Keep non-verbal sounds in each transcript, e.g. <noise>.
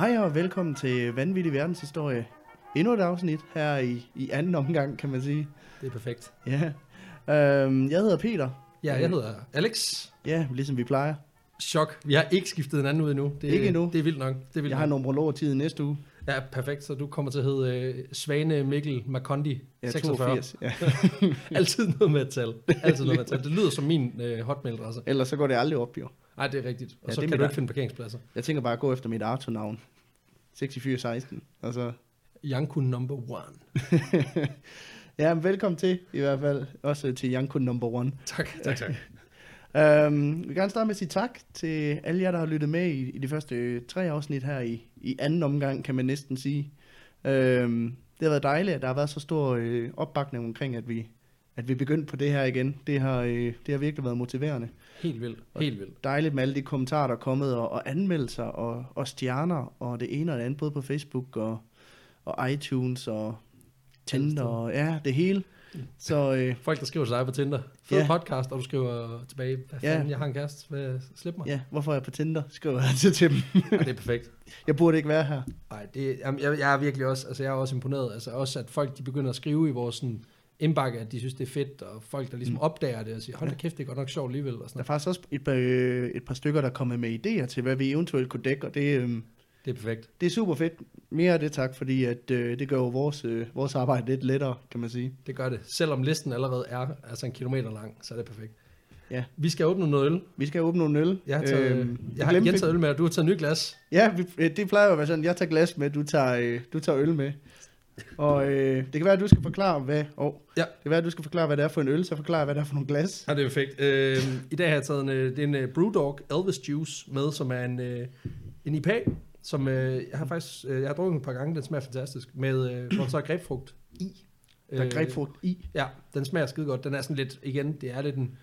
Hej og velkommen til Vanvittig Verdenshistorie. Endnu et afsnit her i, i anden omgang, kan man sige. Det er perfekt. Ja. Øhm, jeg hedder Peter. Ja, jeg hedder Alex. Ja, ligesom vi plejer. Chok. Vi har ikke skiftet en anden ud endnu. Det, Ikke endnu. Det er vildt nok. Det er vildt Jeg har nok. nummerolog tid næste uge. Ja, perfekt. Så du kommer til at hedde øh, Svane Mikkel Makondi Ja, 46. 82. Ja. <laughs> Altid noget med et tal. Altid noget med et tal. Det lyder som min øh, hotmail-adresse. Ellers så går det aldrig op, jo. Nej, det er rigtigt. Og Ja, så det kan du ikke finde parkeringspladser. Jeg tænker bare at gå efter mit Arto-navn. 6416. Og så... Janku number one. <laughs> Ja, men velkommen til i hvert fald. Også til Janko number one. Tak, tak, tak. Um, <laughs> vi vil gerne starte med at sige tak til alle jer, der har lyttet med i, i de første øh, tre afsnit her i, i anden omgang, kan man næsten sige. Um, det har været dejligt, at der har været så stor øh, opbakning omkring, at vi, at vi begyndte på det her igen. Det har, øh, det har virkelig været motiverende. Helt vildt. Helt vildt. Dejligt med alle de kommentarer, der er kommet, og, og anmeldelser, og, og stjerner, og det ene og det andet, både på Facebook og, og iTunes og Tinder, og ja, det hele. Så øh, Folk, der skriver til dig på Tinder. Fed Ja. podcast, og du skriver tilbage. Hvad Ja. fanden, jeg har en kæreste. Hvad, slip mig. ja, hvorfor er jeg på Tinder? Skriver jeg altid til dem. Ja, det er perfekt. <laughs> Jeg burde ikke være her. Nej, det, jeg, jeg er virkelig også, altså jeg er også imponeret, altså også at folk de begynder at skrive i vores sådan, indbakke, at de synes det er fedt, og folk der ligesom Mm. opdager det og siger, hold da kæft, det er godt nok sjovt alligevel. Og Der er sådan. faktisk også et par, øh, et par stykker, der er kommet med idéer til, hvad vi eventuelt kunne dække, og det, øh, Det er perfekt. det er super fedt. Mere af det tak, fordi at, øh, det gør jo vores, øh, vores arbejde lidt lettere, kan man sige. Det gør det. Selvom listen allerede er altså en kilometer lang, så er det perfekt. Ja. Vi skal åbne noget øl. Vi skal åbne nogle øl. Jeg har, taget, Øhm, jeg har igen taget øl med, og du har taget nyt glas. Ja, vi, øh, det plejer jo at være sådan, jeg tager glas med, du tager, øh, du tager øl med. Og øh, det kan være, at du skal forklare, hvad, oh, Ja. det kan være, at du skal forklare, hvad det er for en øl, så forklare, hvad det er for nogle glas. Ja, det er perfekt. Øh, I dag har jeg taget en, øh, det er en uh, Brewdog Elvis Juice med, som er en, øh, en IPA, som øh, jeg har faktisk øh, jeg har drukket et par gange, den smager fantastisk, med, øh, hvor der så er grebfrugt i. Der er grebfrugt i. Ja, den smager skide godt. Den er sådan lidt, igen, det er lidt en,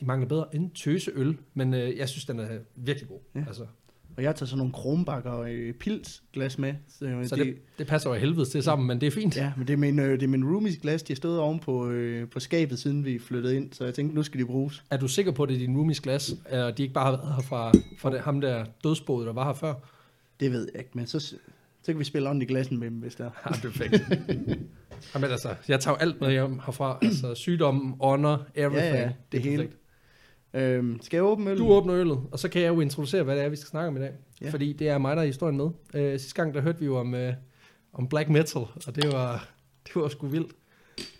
I mangler bedre, en tøseøl, men øh, jeg synes, den er virkelig god. Ja. Altså, Og jeg har taget sådan nogle krombakker og øh, pils glas med. Så, øh, så det, det passer jo helvede til sammen, men det er fint. Ja, men det er min, øh, det er min roomies glas, de har stået oven på, øh, på skabet, siden vi flyttede ind, så jeg tænkte, nu skal de bruges. Er du sikker på, at det er din roomies glas, og de ikke bare har været her fra, fra det, ham der dødsboet, der var her før? Det ved jeg ikke, men så, så kan vi spille ånd i glassen med dem, hvis der er. Ja, perfekt. Jamen altså, jeg tager jo alt med hjem herfra. Altså sygdom, ånder, everything. Ja, ja, det er hele. perfekt. Øhm, skal jeg åbne øl? Du åbner øllet, og så kan jeg jo introducere, hvad det er, vi skal snakke om i dag. Ja. Fordi det er mig, der er historien med. Øh, sidste gang, der hørte vi jo om, øh, om black metal, og det var, <laughs> det var sgu vildt.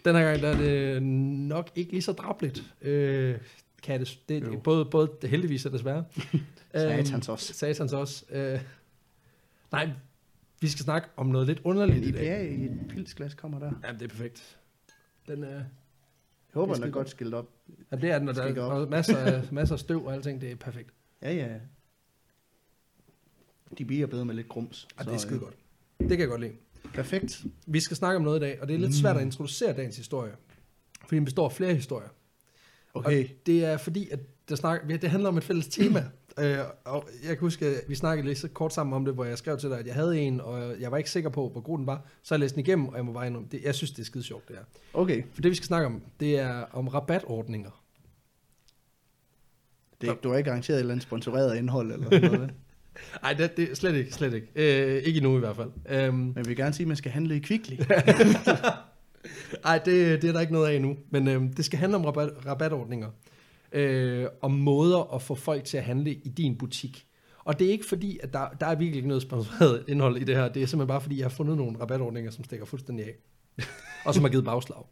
Den her gang, der er det nok ikke lige så drabligt. Øh, kan det, det, Jo. det både, både det heldigvis og desværre. <laughs> Satans også. Satans også. Øh, nej, vi skal snakke om noget lidt En underligt i dag. IPA i et pilsglas kommer der. Jamen, det er perfekt. Den, øh, Jeg håber, den er godt skilt op. Ja, det er den, og der er masser af, <laughs> masser af støv og alting, det er perfekt. Ja, ja. De bliver bedre med lidt grums. Ja, det er så, skide øh, godt. Det kan jeg godt lide. Perfekt. Vi skal snakke om noget i dag, og det er lidt Mm. svært at introducere dagens historie. Fordi den består af flere historier. Okay. Og det er fordi, at det, snak, det handler om et fælles tema. Øh, og jeg kan huske, at vi snakkede lidt så kort sammen om det, hvor jeg skrev til dig, at jeg havde en, og jeg var ikke sikker på, hvor god den var. Så jeg læste den igennem, og jeg må bare indrømme, det, jeg synes, det er skide sjovt, det her. Okay. For det, vi skal snakke om, det er om rabatordninger. Det er, ikke- du har ikke arrangeret et eller andet sponsoreret indhold eller noget? Nej, <laughs> det, det slet ikke, slet ikke. Øh, ikke endnu i hvert fald. Øhm, Men jeg vil gerne sige, at man skal handle i Kvickly. <laughs> Nej, det, det er der ikke noget af endnu. Men øh, det skal handle om rabat, rabatordninger. Øh, om måder at få folk til at handle i din butik. Og det er ikke fordi, at der, der er virkelig ikke noget sponsoreret <laughs> indhold i det her. Det er simpelthen bare fordi, jeg har fundet nogle rabatordninger, som stikker fuldstændig af. <laughs> og som har givet bagslag.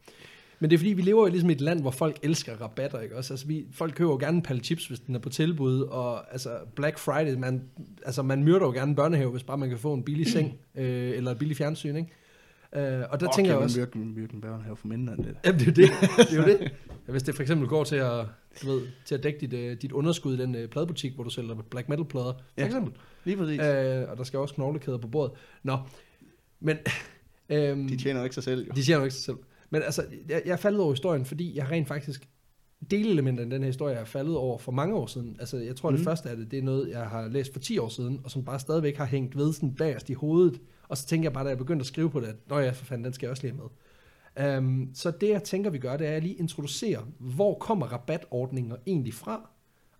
Men det er fordi, vi lever jo ligesom i et land, hvor folk elsker rabatter, ikke også? Altså, vi, folk køber jo gerne en palle chips, hvis den er på tilbud, og altså, Black Friday, man, altså, man myrder jo gerne en børnehave, hvis bare man kan få en billig seng, <clears throat> øh, eller et billig fjernsyn, ikke? Øh, og der Åh, tænker jeg også... man Myrken, Myrken Børnehave for mindre end det. Jamen, det er det. <laughs> det, er jo det. Ja, hvis det for eksempel går til at, du ved, til at dække dit, uh, dit underskud i den uh, pladebutik, hvor du sælger black metal plader, for Ja. eksempel. Lige præcis. Uh, og der skal også knoglekæder på bordet. Nå, men... Um, <laughs> De tjener jo ikke sig selv, jo. de siger jo ikke sig selv. Men altså, jeg, jeg er faldet over historien, fordi jeg har rent faktisk delelementer i den her historie, jeg er faldet over for mange år siden. Altså, jeg tror, mm. det Mhm. første af det, det er noget, jeg har læst for 10 år siden, og som bare stadigvæk har hængt ved sådan bagerst i hovedet. Og så tænker jeg bare, da jeg begyndte at skrive på det, at Nå ja, for fanden, den skal jeg også lige have med. Um, så det, jeg tænker, vi gør, det er at jeg lige introducere, hvor kommer rabatordninger egentlig fra,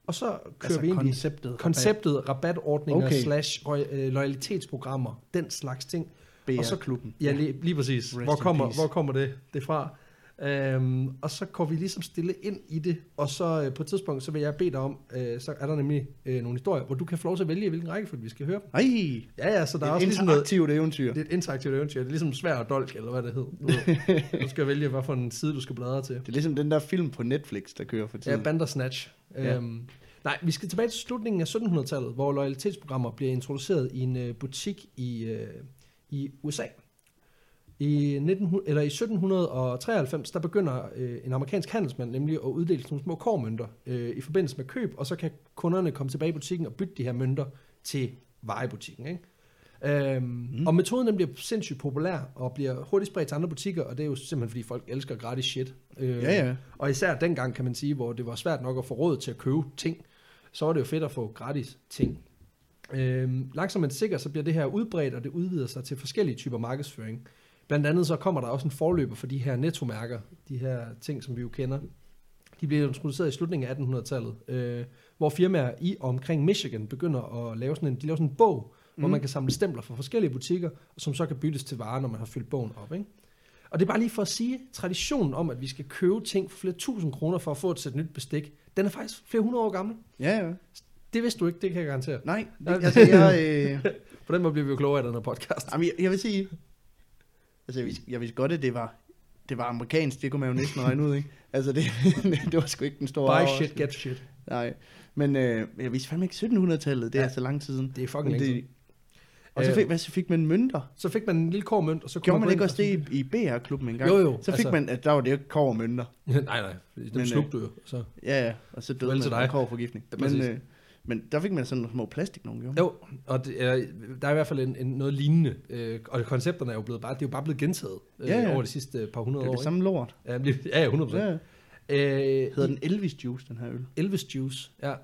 Og så kører Altså vi ind i konceptet. konceptet rabatordninger Okay. slash øh, loyalitetsprogrammer, den slags ting. Og så- BR-klubben. Ja, lige, lige præcis. Rest Hvor kommer, hvor kommer det, det fra? Øhm, og så går vi ligesom stille ind i det, og så øh, på et tidspunkt, så vil jeg bede dig om, øh, så er der nemlig øh, nogle historier, hvor du kan få lov til at vælge, hvilken rækkefølge vi skal høre dem. Ej, Ja, ja, så der er også ligesom noget, interaktivt eventyr. det er et interaktivt eventyr. Det er ligesom svær og dolk, eller hvad det hedder. Du, du skal vælge, hvad for en side du skal bladre til. Det er ligesom den der film på Netflix, der kører for Ja, tiden. Bandersnatch. Ja. Øhm, nej, vi skal tilbage til slutningen af 1700-tallet, hvor loyalitetsprogrammer bliver introduceret i en øh, butik i, øh, i USA. I, 19, eller i 1793, der begynder øh, en amerikansk handelsmand nemlig at uddele nogle små kormønter øh, i forbindelse med køb, og så kan kunderne komme tilbage i butikken og bytte de her mønter til varebutikken. Ikke? Øhm, mm. Og metoden den bliver sindssygt populær og bliver hurtigt spredt til andre butikker, og det er jo simpelthen fordi folk elsker gratis shit. Øh, Ja, ja. og især dengang, kan man sige, hvor det var svært nok at få råd til at købe ting, så var det jo fedt at få gratis ting. Øhm, langsomt men sikkert, så bliver det her udbredt, og det udvider sig til forskellige typer markedsføring. Blandt andet så kommer der også en forløber for de her nettomærker, de her ting, som vi jo kender. De bliver introduceret i slutningen af 1800-tallet, øh, hvor firmaer i og omkring Michigan begynder at lave sådan en, de laver sådan en bog, mm. hvor Mm. man kan samle stempler fra forskellige butikker, som så kan byttes til varer, når man har fyldt bogen op. Ikke? Og det er bare lige for at sige, traditionen om, at vi skal købe ting for flere tusind kroner for at få et sæt nyt bestik, den er faktisk flere hundrede år gammel. Ja, ja. Det vidste du ikke, det kan jeg garantere. Nej, Nej. det, altså jeg, øh, <laughs> På den måde bliver vi jo klogere af den her podcast. jamen, jeg, jeg vil sige, altså jeg vidste, jeg vidste godt, at det var, det var amerikansk, det kunne man jo næsten regne ud, ikke? Altså det, <laughs> det var sgu ikke den store Buy shit, get shit. Nej, men øh, jeg vidste fandme ikke 1700-tallet, det er Ja. så lang tid siden. Det er fucking længe siden. og så Øh, fik, hvad, så fik man mønter. Så fik man en lille kormønt, og så Gjorde man gå ikke også og det i, i BR-klubben engang? Jo, jo, Så fik altså- man, at der var det jo ikke kår mønter. <laughs> nej, nej, dem Men, slugte du jo. Så. Ja, ja, og så døde man af kårforgiftning. Men, øh, men der fik man sådan nogle små plastik nogle gange. Jo, og det er, der er i hvert fald en, en, noget lignende, øh, og koncepterne er jo blevet bare, det er jo bare blevet gentaget øh, Ja, ja. over de sidste par hundrede Det er år. det samme lort. Ja, ja, ja, 100%. Ja. Øh, Hedder den Elvis Juice, den her øl? Elvis Juice, ja.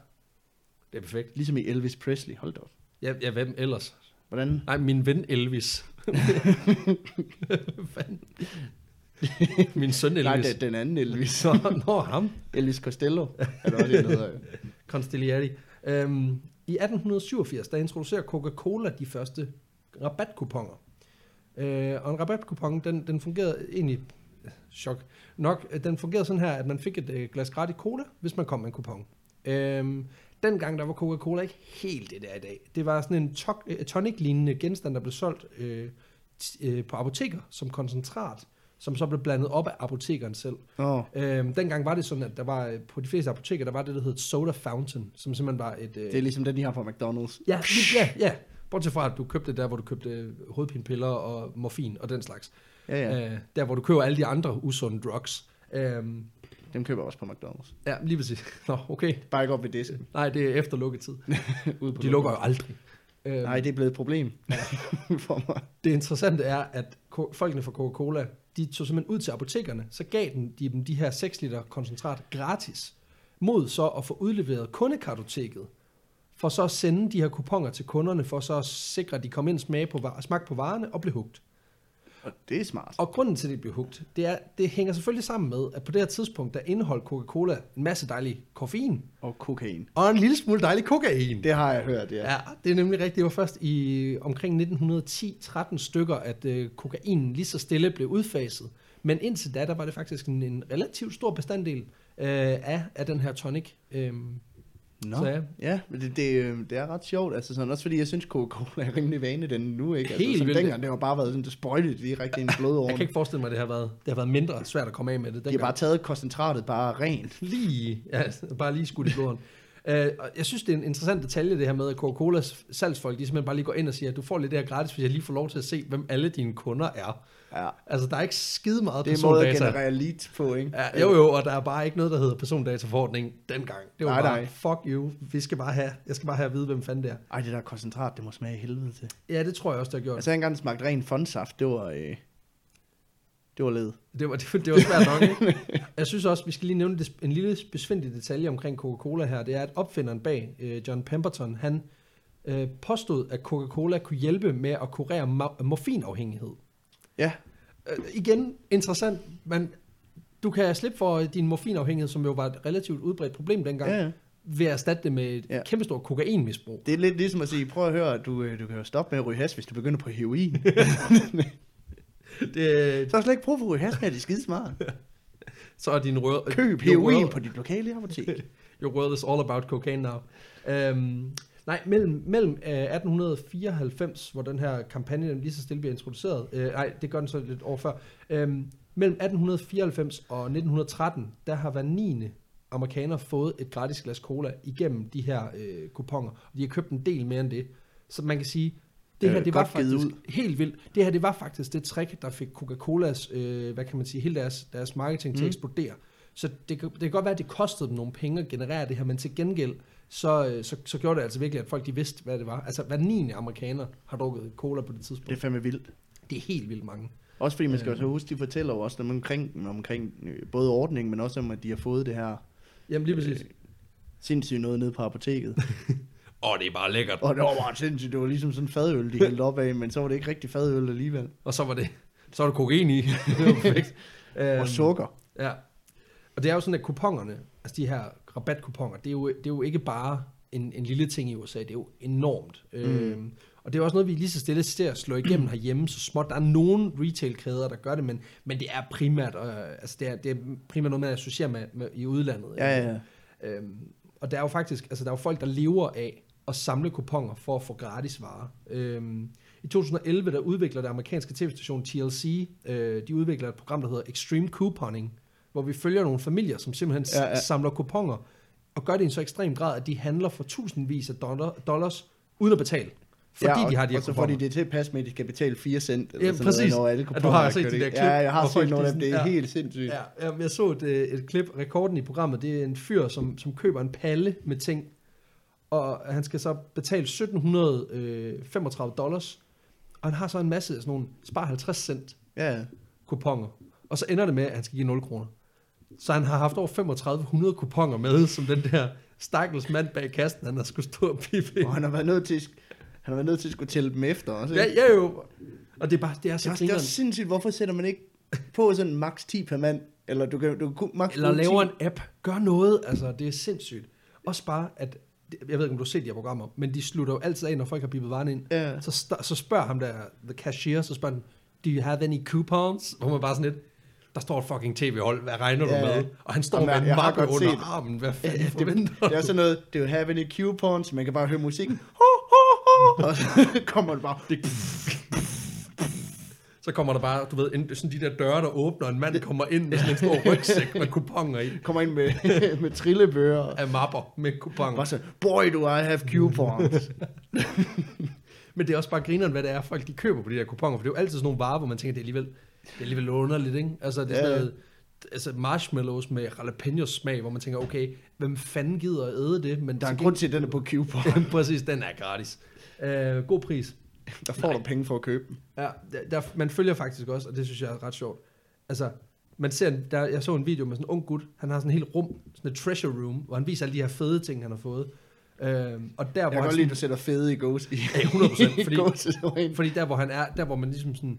Det er perfekt. Ligesom i Elvis Presley, hold da op. Ja, ja hvem ellers? Hvordan? Nej, min ven Elvis. <laughs> Min søn Elvis. Nej, den anden Elvis. Nå, ham. Elvis Costello. Er det også en, der hedder. Øhm, I 1887, der introducerer Coca-Cola de første rabatkuponer. Øh, og en rabatkupon, den, den fungerede egentlig, chok, nok, den fungerede sådan her, at man fik et øh, glas gratis cola, hvis man kom med en kupon. Øhm, dengang der var Coca-Cola ikke helt det der i dag. Det var sådan en to- øh, tonic-lignende genstand, der blev solgt øh, t- øh, på apoteker som koncentrat, som så blev blandet op af apotekeren selv. Åh, Øhm, dengang var det sådan, at der var øh, på de fleste apoteker, der var det, der hed soda fountain, som simpelthen var et... Øh, det er ligesom den, de har på McDonald's. ja, ja, ja. Bortset fra, at du købte der, hvor du købte øh, hovedpinepiller og morfin og den slags. Ja, ja. Øh, der, hvor du køber alle de andre usunde drugs. Øhm, Dem køber jeg også på McDonald's. ja, lige præcis. <laughs> Nå, okay. Bare ikke op ved disken. Nej, det er efter lukketid. <laughs> Ude på De lukker jo aldrig. Øhm, Nej, det er blevet et problem <laughs> for mig. Det interessante er, at folkene fra Coca-Cola, de tog simpelthen ud til apotekerne, så gav den, de dem de her 6 liter koncentrat gratis, mod så at få udleveret kundekartoteket, for så at sende de her kuponer til kunderne, for så at sikre, at de kom ind smag på, smag på varerne og blev hugt. Det er smart. Og grunden til, at de blev hugt, det, er, det hænger selvfølgelig sammen med, at på det her tidspunkt, der indeholdt Coca-Cola en masse dejlig koffein, Og kokain. og en lille smule dejlig kokain. Det har jeg hørt, ja. Ja, det er nemlig rigtigt. Det var først i omkring 1910-13 stykker, at øh, kokain lige så stille blev udfaset. Men indtil da, der var det faktisk en, en relativt stor bestanddel øh, af, af den her tonic. Øhm, Nå, Så ja. ja, men det, det, øh, det er ret sjovt, altså sådan, også fordi jeg synes, Coca-Cola er rimelig vane den nu, ikke? Altså, Helt som vildt. dengang, det har bare været sådan, det sprøjtet direkte ind i jeg blodåren. kan ikke forestille mig, at det har været, det har været mindre svært at komme af med det. De har bare taget koncentratet bare rent. <laughs> lige, ja, bare lige skudt i blodet. <laughs> Uh, jeg synes, det er en interessant detalje, det her med, at Coca-Colas salgsfolk, de simpelthen bare lige går ind og siger, at du får lidt det her gratis, hvis jeg lige får lov til at se, hvem alle dine kunder er. Ja, Altså, der er ikke skide meget det er en måde at persondata. generere leads på, ikke? Ja, jo jo, og der er bare ikke noget, der hedder persondataforordning dengang. Det var Nej, bare, nej. fuck you, vi skal bare have, jeg skal bare have at vide, hvem fanden det er. Ej, det der koncentrat, det må smage helvede til. Ja, det tror jeg også, der har gjort. Altså, jeg engang smagt ren fondsaft, det var, øh, det var led. Det var, det, <laughs> var- det var svært nok, ikke? <laughs> Jeg synes også, vi skal lige nævne det- en lille besvindig detalje omkring Coca-Cola her. Det er, at opfinderen bag, øh, John Pemberton, han øh, påstod, at Coca-Cola kunne hjælpe med at kurere mo- morfinafhængighed. Ja, Øh, igen, interessant, men du kan slippe for din morfinafhængighed, som jo var et relativt udbredt problem dengang. ja, ja. ved at erstatte det med et Ja. kæmpestort kokainmisbrug. Det er lidt ligesom at sige, prøv at høre, du, øh, du kan jo stoppe med at ryge hash, hvis du begynder på heroin. <laughs> Det, Så er slet ikke brug for at ryge mere, det er skide smart. <laughs> så er din rød... Køb heroin på dit lokale apotek. <laughs> Your world is all about cocaine now. Um, nej, mellem, mellem uh, 1894, hvor den her kampagne den lige så stille bliver introduceret, uh, nej, det gør den så lidt år før, um, mellem 1894 og 1913, der har hver 9. amerikaner fået et gratis glas cola igennem de her uh, kuponer, og de har købt en del mere end det. Så man kan sige, det her, Øh, det var faktisk ud. helt vildt. Det her, det var faktisk det trick, der fik Coca-Colas, øh, hvad kan man sige, hele deres, deres marketing til Mm. at eksplodere. Så det, det kan godt være, at det kostede dem nogle penge at generere det her, men til gengæld, øh, så, så gjorde det altså virkelig, at folk de vidste, hvad det var. Altså, hver 9. amerikaner har drukket cola på det tidspunkt. Det er fandme vildt. Det er helt vildt mange. Også fordi man skal jo så huske, de fortæller jo også omkring, omkring øh, både ordningen, men også om, at de har fået det her Jamen lige præcis. øh, sindssygt noget nede på apoteket. <laughs> Åh, oh, det er bare lækkert. Og det var bare sindssygt, det var ligesom sådan en fadøl, de hældte op af, men så var det ikke rigtig fadøl alligevel. Og så var det, så var der kokain i. <laughs> Det var perfekt. Og Øhm, sukker. Ja. Og det er jo sådan, at kuponerne, altså de her rabatkuponer, det er jo, det er jo ikke bare en, en lille ting i USA, det er jo enormt. Mm. Øhm, og det er også noget, vi lige så stille ser slå igennem herhjemme, så småt. Der er nogle retail-kæder, der gør det, men, men det er primært, øh, altså det er, det er primært noget, man associerer med, med i udlandet. Ja, ja, ja. Øhm, og der er jo faktisk, altså der er jo folk, der lever af at samle kuponer for at få gratis varer. Øhm, I 2011, der udvikler det amerikanske tv-station TLC, øh, de udvikler et program, der hedder Extreme Couponing, hvor vi følger nogle familier, som simpelthen Ja, ja, ja. ja. samler kuponer, og gør det i en så ekstrem grad, at de handler for tusindvis af dollar, dollars, uden at betale. Fordi ja, og, de har de her og så får de det til at passe med, at de skal betale 4 cent. Eller Ja, sådan præcis. Noget, når alle At du har set kørt de i. der klip, Ja, jeg har set nogle af dem. Det er ja. helt sindssygt. Ja, jeg så et, øh, et klip, rekorden i programmet, det er en fyr, som, som køber en palle med ting, og han skal så betale 1735 dollars, og han har så en masse af sådan nogle, spar 50 cent Ja, kuponer, og så ender det med, at han skal give 0 kroner. Så han har haft over 3500 kuponer med, som den der stakkels mand bag kassen, han har skulle stå og pippe. og han har været nødt til, han har været nødt til at skulle tælle dem efter også. Ja, ikke? ja jo. Og det er bare, det er Det er, så det er grineren. også sindssygt, hvorfor sætter man ikke på sådan max 10 per mand? Eller du kan, du kan max Eller laver 10. en app. Gør noget. Altså, det er sindssygt. Også bare, at... Jeg ved ikke, om du har set de her programmer, men de slutter jo altid af, når folk har bippet varen ind. Ja. Så, så spørger ham der, the cashier, så spørger han, do you have any coupons? Hvor man bare sådan lidt, der står et fucking tv-hold, hvad regner Ja. du med? Og han står Jamen, med en mappe under set- armen. Hvad fanden Ja, ja, det, forventer det er sådan noget, do you have any coupons? Man kan bare høre musikken. <laughs> Ho, ho, ho, og så <laughs> kommer det bare. Det, så kommer der bare, du ved, en, sådan de der døre, der åbner, og en mand kommer ind med sådan en stor <laughs> rygsæk med kuponer i, Kommer ind med, med trillebøger. af mapper med kuponer. Bare så, boy, do I have coupons. Men det er også bare grineren, hvad det er, folk de køber på de der kuponer, for det er jo altid sådan nogle varer, hvor man tænker, det er alligevel, det er alligevel underligt, ikke? Altså, det er sådan Ja, noget, altså marshmallows med jalapenos smag, hvor man tænker, okay, hvem fanden gider at æde det? Men Der er en grund til, at den er på coupon. <laughs> Præcis, den er gratis. Uh, god pris. Der får du penge for at købe den. Ja, der, der, man følger faktisk også, og det synes jeg er ret sjovt. Altså, man ser, en- der, jeg så en video med sådan en ung gut, han har sådan en helt rum, sådan et treasure room, hvor han viser alle de her fede ting, han har fået. Øhm, og der, Jeg hvor kan han godt lide, at du sætter fede i. I, Ja, 100%, <laughs> i fordi-. Fordi der, hvor han er, der hvor man ligesom sådan,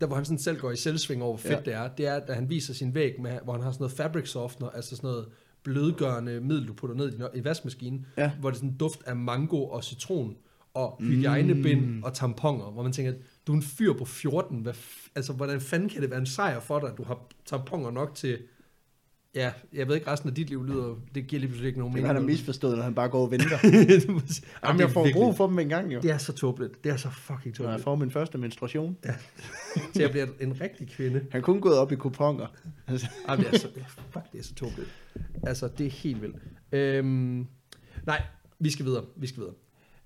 der hvor han sådan selv går i selvsving over, hvor fedt Ja. det er, det er, da han viser sin væg, med, hvor han har sådan noget fabric softener, altså sådan noget blødgørende middel, du putter ned i, i vaskemaskinen, Ja. hvor det er sådan en duft af mango og citron, og hygiejnebind mm. og tamponer, hvor man tænker, du er en fyr på 14, hvad f- altså hvordan fanden kan det være en sejr for dig, at du har tamponer nok til, ja, jeg ved ikke, resten af dit liv lyder, det giver lige pludselig ikke nogen mening. han have misforstået, når han bare går og venter. <laughs> Jamen, Jamen, jeg får brug for dem en gang, jo. Det er så tåbeligt. Det er så fucking Når jeg tåbeligt. får min første menstruation. Til jeg bliver en rigtig kvinde. Han kunne gået op i kuponer. Altså, Ej, det er så, fuck, det er så tåbeligt. Altså, det er helt vildt. Øhm, nej, vi skal videre. Vi skal videre.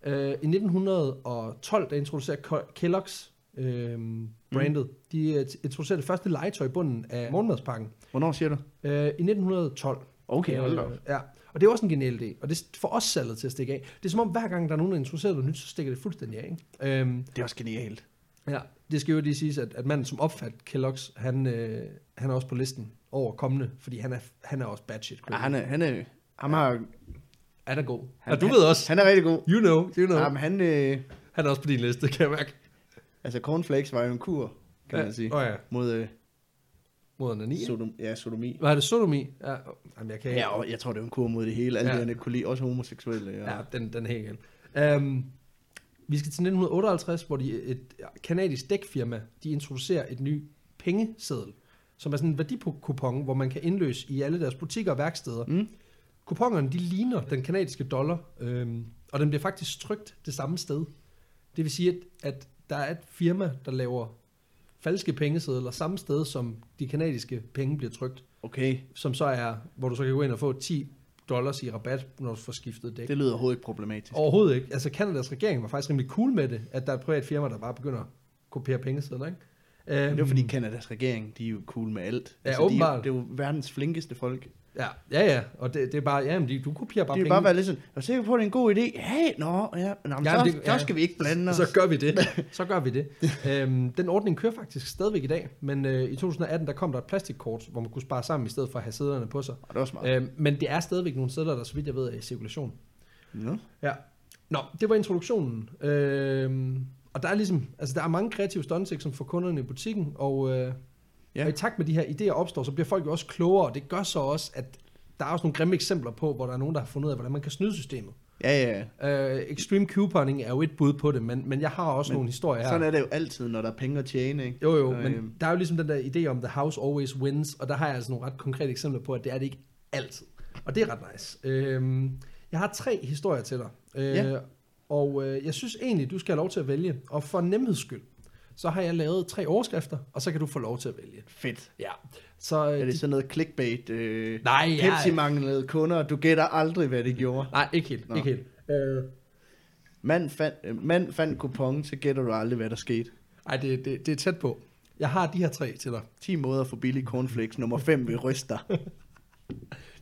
Øh, I 1912, der introducerer Ke- Kellogg's øhm, brandet. Mm. De øh, introducerer det første legetøj i bunden af morgenmadspakken. Hvornår siger du? Øh, I 1912. Okay, hold da. Øh, ja. Og det er også en genial idé, og det får også salget til at stikke af. Det er som om, hver gang der er nogen, der introducerer noget nyt, så stikker det fuldstændig af. Ikke? Øhm, Det er også genialt. Ja, det skal jo lige siges, at, at manden, som opfandt Kellogg's, han, øh, han er også på listen over kommende, fordi han er, han er også bad shit. Ja, han er, han er, han har, Han er god. han, og du han, ved også, Han er rigtig god. you know, you know. Ja, men han, øh, Han er også på din liste, kan jeg mærke. altså cornflakes var jo en kur, kan man sige, oh, ja. mod, øh, mod onani. Sodom, ja, sodomi. Hvad er det, sodomi? Ja, jamen, jeg kan Ja, og jeg tror, det er en kur mod det hele. Alle Ja. de kunne lide, også homoseksuelle. Ja. Ja, den, den er helt galt. Um, vi skal til 1958, hvor de, et kanadisk dækfirma, de introducerer et ny pengeseddel, som er sådan en værdikupon, hvor man kan indløse i alle deres butikker og værksteder. Mm. Kuponerne, de ligner den kanadiske dollar, øhm, og den bliver faktisk trykt det samme sted. Det vil sige, at, at der er et firma, der laver falske pengesedler samme sted, som de kanadiske penge bliver trykt, Okay, som så er, hvor du så kan gå ind og få 10 dollars i rabat, når du får skiftet dæk. det lyder overhovedet ikke problematisk. Overhovedet ikke. Altså, Kanadas regering var faktisk rimelig cool med det, at der er et privat firma, der bare begynder at kopiere pengesedler, ikke? Men det er Øhm, fordi Kanadas regering, de er jo cool med alt. Ja, de, er jo- åbenbart. det er jo verdens flinkeste folk. Ja, ja, ja. Og det, det er bare, ja, men de, du kopierer bare de vil penge. bare være lidt sådan, er du sikker på, at det er en god idé? Hey, nå, ja. Nå, men Ja, så, det- det, ja. så skal vi ikke blande os. Så gør vi det. <laughs> Så gør vi det. øhm, den ordning kører faktisk stadigvæk i dag, men øh, i 2018 der kom der et plastikkort, hvor man kunne spare sammen i stedet for at have sædlerne på sig. Og det var smart. Øhm, men det er stadigvæk nogle sædler, der så vidt jeg ved er i cirkulation. Nå. Ja. Nå, det var introduktionen. Øhm, og der er ligesom, altså der er mange kreative stunts, som får kunderne i butikken, og, øh, Ja. og i takt med de her idéer opstår, så bliver folk jo også klogere, og det gør så også, at der er også nogle grimme eksempler på, hvor der er nogen, der har fundet ud af, hvordan man kan snyde systemet. Ja, ja. Øh, extreme couponing er jo et bud på det, men, men jeg har også Men nogle historier her. Sådan er det jo altid, når der er penge at tjene, ikke? Jo, jo, Øh, men der er jo ligesom den der idé om, the house always wins, og der har jeg altså nogle ret konkrete eksempler på, at det er det ikke altid. Og det er ret nice. Øhm, jeg har tre historier til dig, øh, Ja. og øh, jeg synes egentlig, du skal have lov til at vælge. Og for nemheds skyld, så har jeg lavet tre overskrifter, og så kan du få lov til at vælge. Fedt. Ja. Så, øh, Er det sådan noget clickbait? Øh, Nej, ja. Pepsi manglede kunder. Du gætter aldrig, hvad det gjorde. Nej, ikke helt. Nå. Ikke helt. Øh, Mand fandt, øh, mand fandt kupon, så gætter du aldrig, hvad der skete. ej, det, det, det er tæt på. Jeg har de her tre til dig. 10 måder for billig cornflakes. Nummer 5 ved ryster.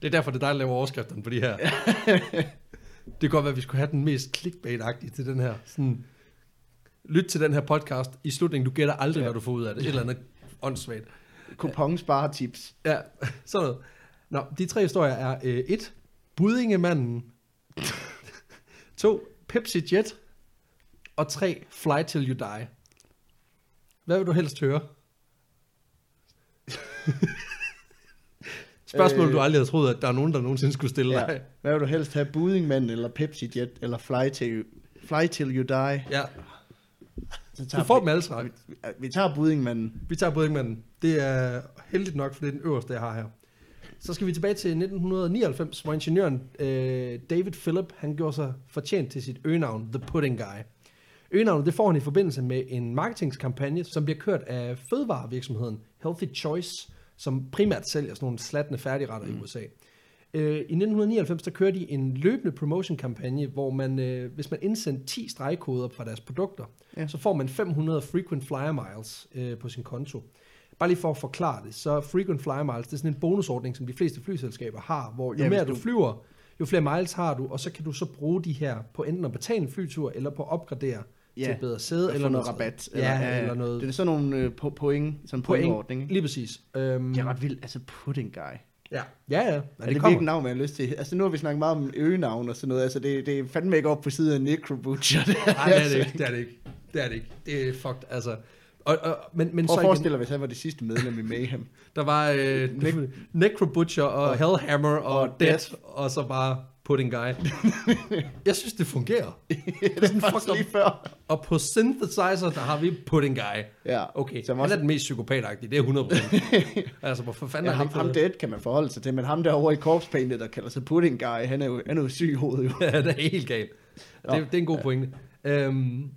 Det er derfor, det er dig, der laver overskrifterne på de her. <laughs> det kan godt være, at vi skulle have den mest clickbait-agtige til den her. Sådan, lyt til den her podcast. I slutningen, du gætter aldrig, Ja. hvad du får ud af det. Et eller andet åndssvagt. Kupon sparetips. Ja, <laughs> sådan noget. Nå, de tre historier er øh, et, Budingemanden. <laughs> to, Pepsi Jet. Og tre, Fly Till You Die. Hvad vil du helst høre? <laughs> Spørgsmål, Øh. du aldrig havde troet, at der er nogen, der nogensinde skulle stille Ja. dig. Hvad vil du helst have? Budingmand eller Pepsi Jet eller Fly Till, fly till You Die? Ja, Så du får dem alle tre. vi, vi tager Budingmanden. Vi tager Budingmanden. Det er heldigt nok, for det er den øverste, jeg har her. Så skal vi tilbage til 1999, hvor ingeniøren øh, David Phillip, han gjorde sig fortjent til sit øgenavn, The Pudding Guy. Øgenavnet det får han i forbindelse med en marketingskampagne, som bliver kørt af fødevarevirksomheden Healthy Choice, som primært sælger sådan nogle slattende færdigretter mm. i USA. Øh, I 1999 der kørte de en løbende promotion-kampagne, hvor man, øh, hvis man indsendte 10 stregkoder fra deres produkter, Ja. så får man 500 frequent flyer miles øh, på sin konto. Bare lige for at forklare det, så frequent flyer miles, det er sådan en bonusordning, som de fleste flyselskaber har, hvor jo Ja, mere du du- flyver, jo flere miles har du, og så kan du så bruge de her på enten at betale en flytur, eller på at opgradere Ja, til et bedre sæde, Eller eller noget rabat. Ja, ja, eller noget Det er sådan nogle øh, po- point, sådan en pointordning. ikke? Lige præcis. Øhm, Det er ret vildt. Altså pudding guy. Ja, ja, ja. Er ja det, det virkelig navn, man har lyst til? Altså nu har vi snakket meget om øgenavn og sådan noget. Altså det, det er fandme ikke op på siden af Necro Butcher. Det Nej, det er det ikke. Det er det ikke. Det er det ikke. Det er fucked, altså. Og, og, men, men Prøv så at forestille dig, hvis han var det sidste medlem i Mayhem. der var øh, Nec- Necro Butcher og Hellhammer og, og Death, Death. og så bare Pudding Guy. <laughs> jeg synes, det fungerer. <laughs> det er faktisk lige før. Og på synthesizer, der har vi Pudding Guy. Ja. Okay, Som han også, er den mest psykopatagtige, det er 100%. <laughs> altså, hvorfor fanden ja, han ham, ham dead kan man forholde sig til, men ham derovre i Corpse Painted, der kalder sig Pudding Guy, han er jo, han er jo syg i hovedet jo. ja, det er helt galt. Det, det er en god pointe. Øhm,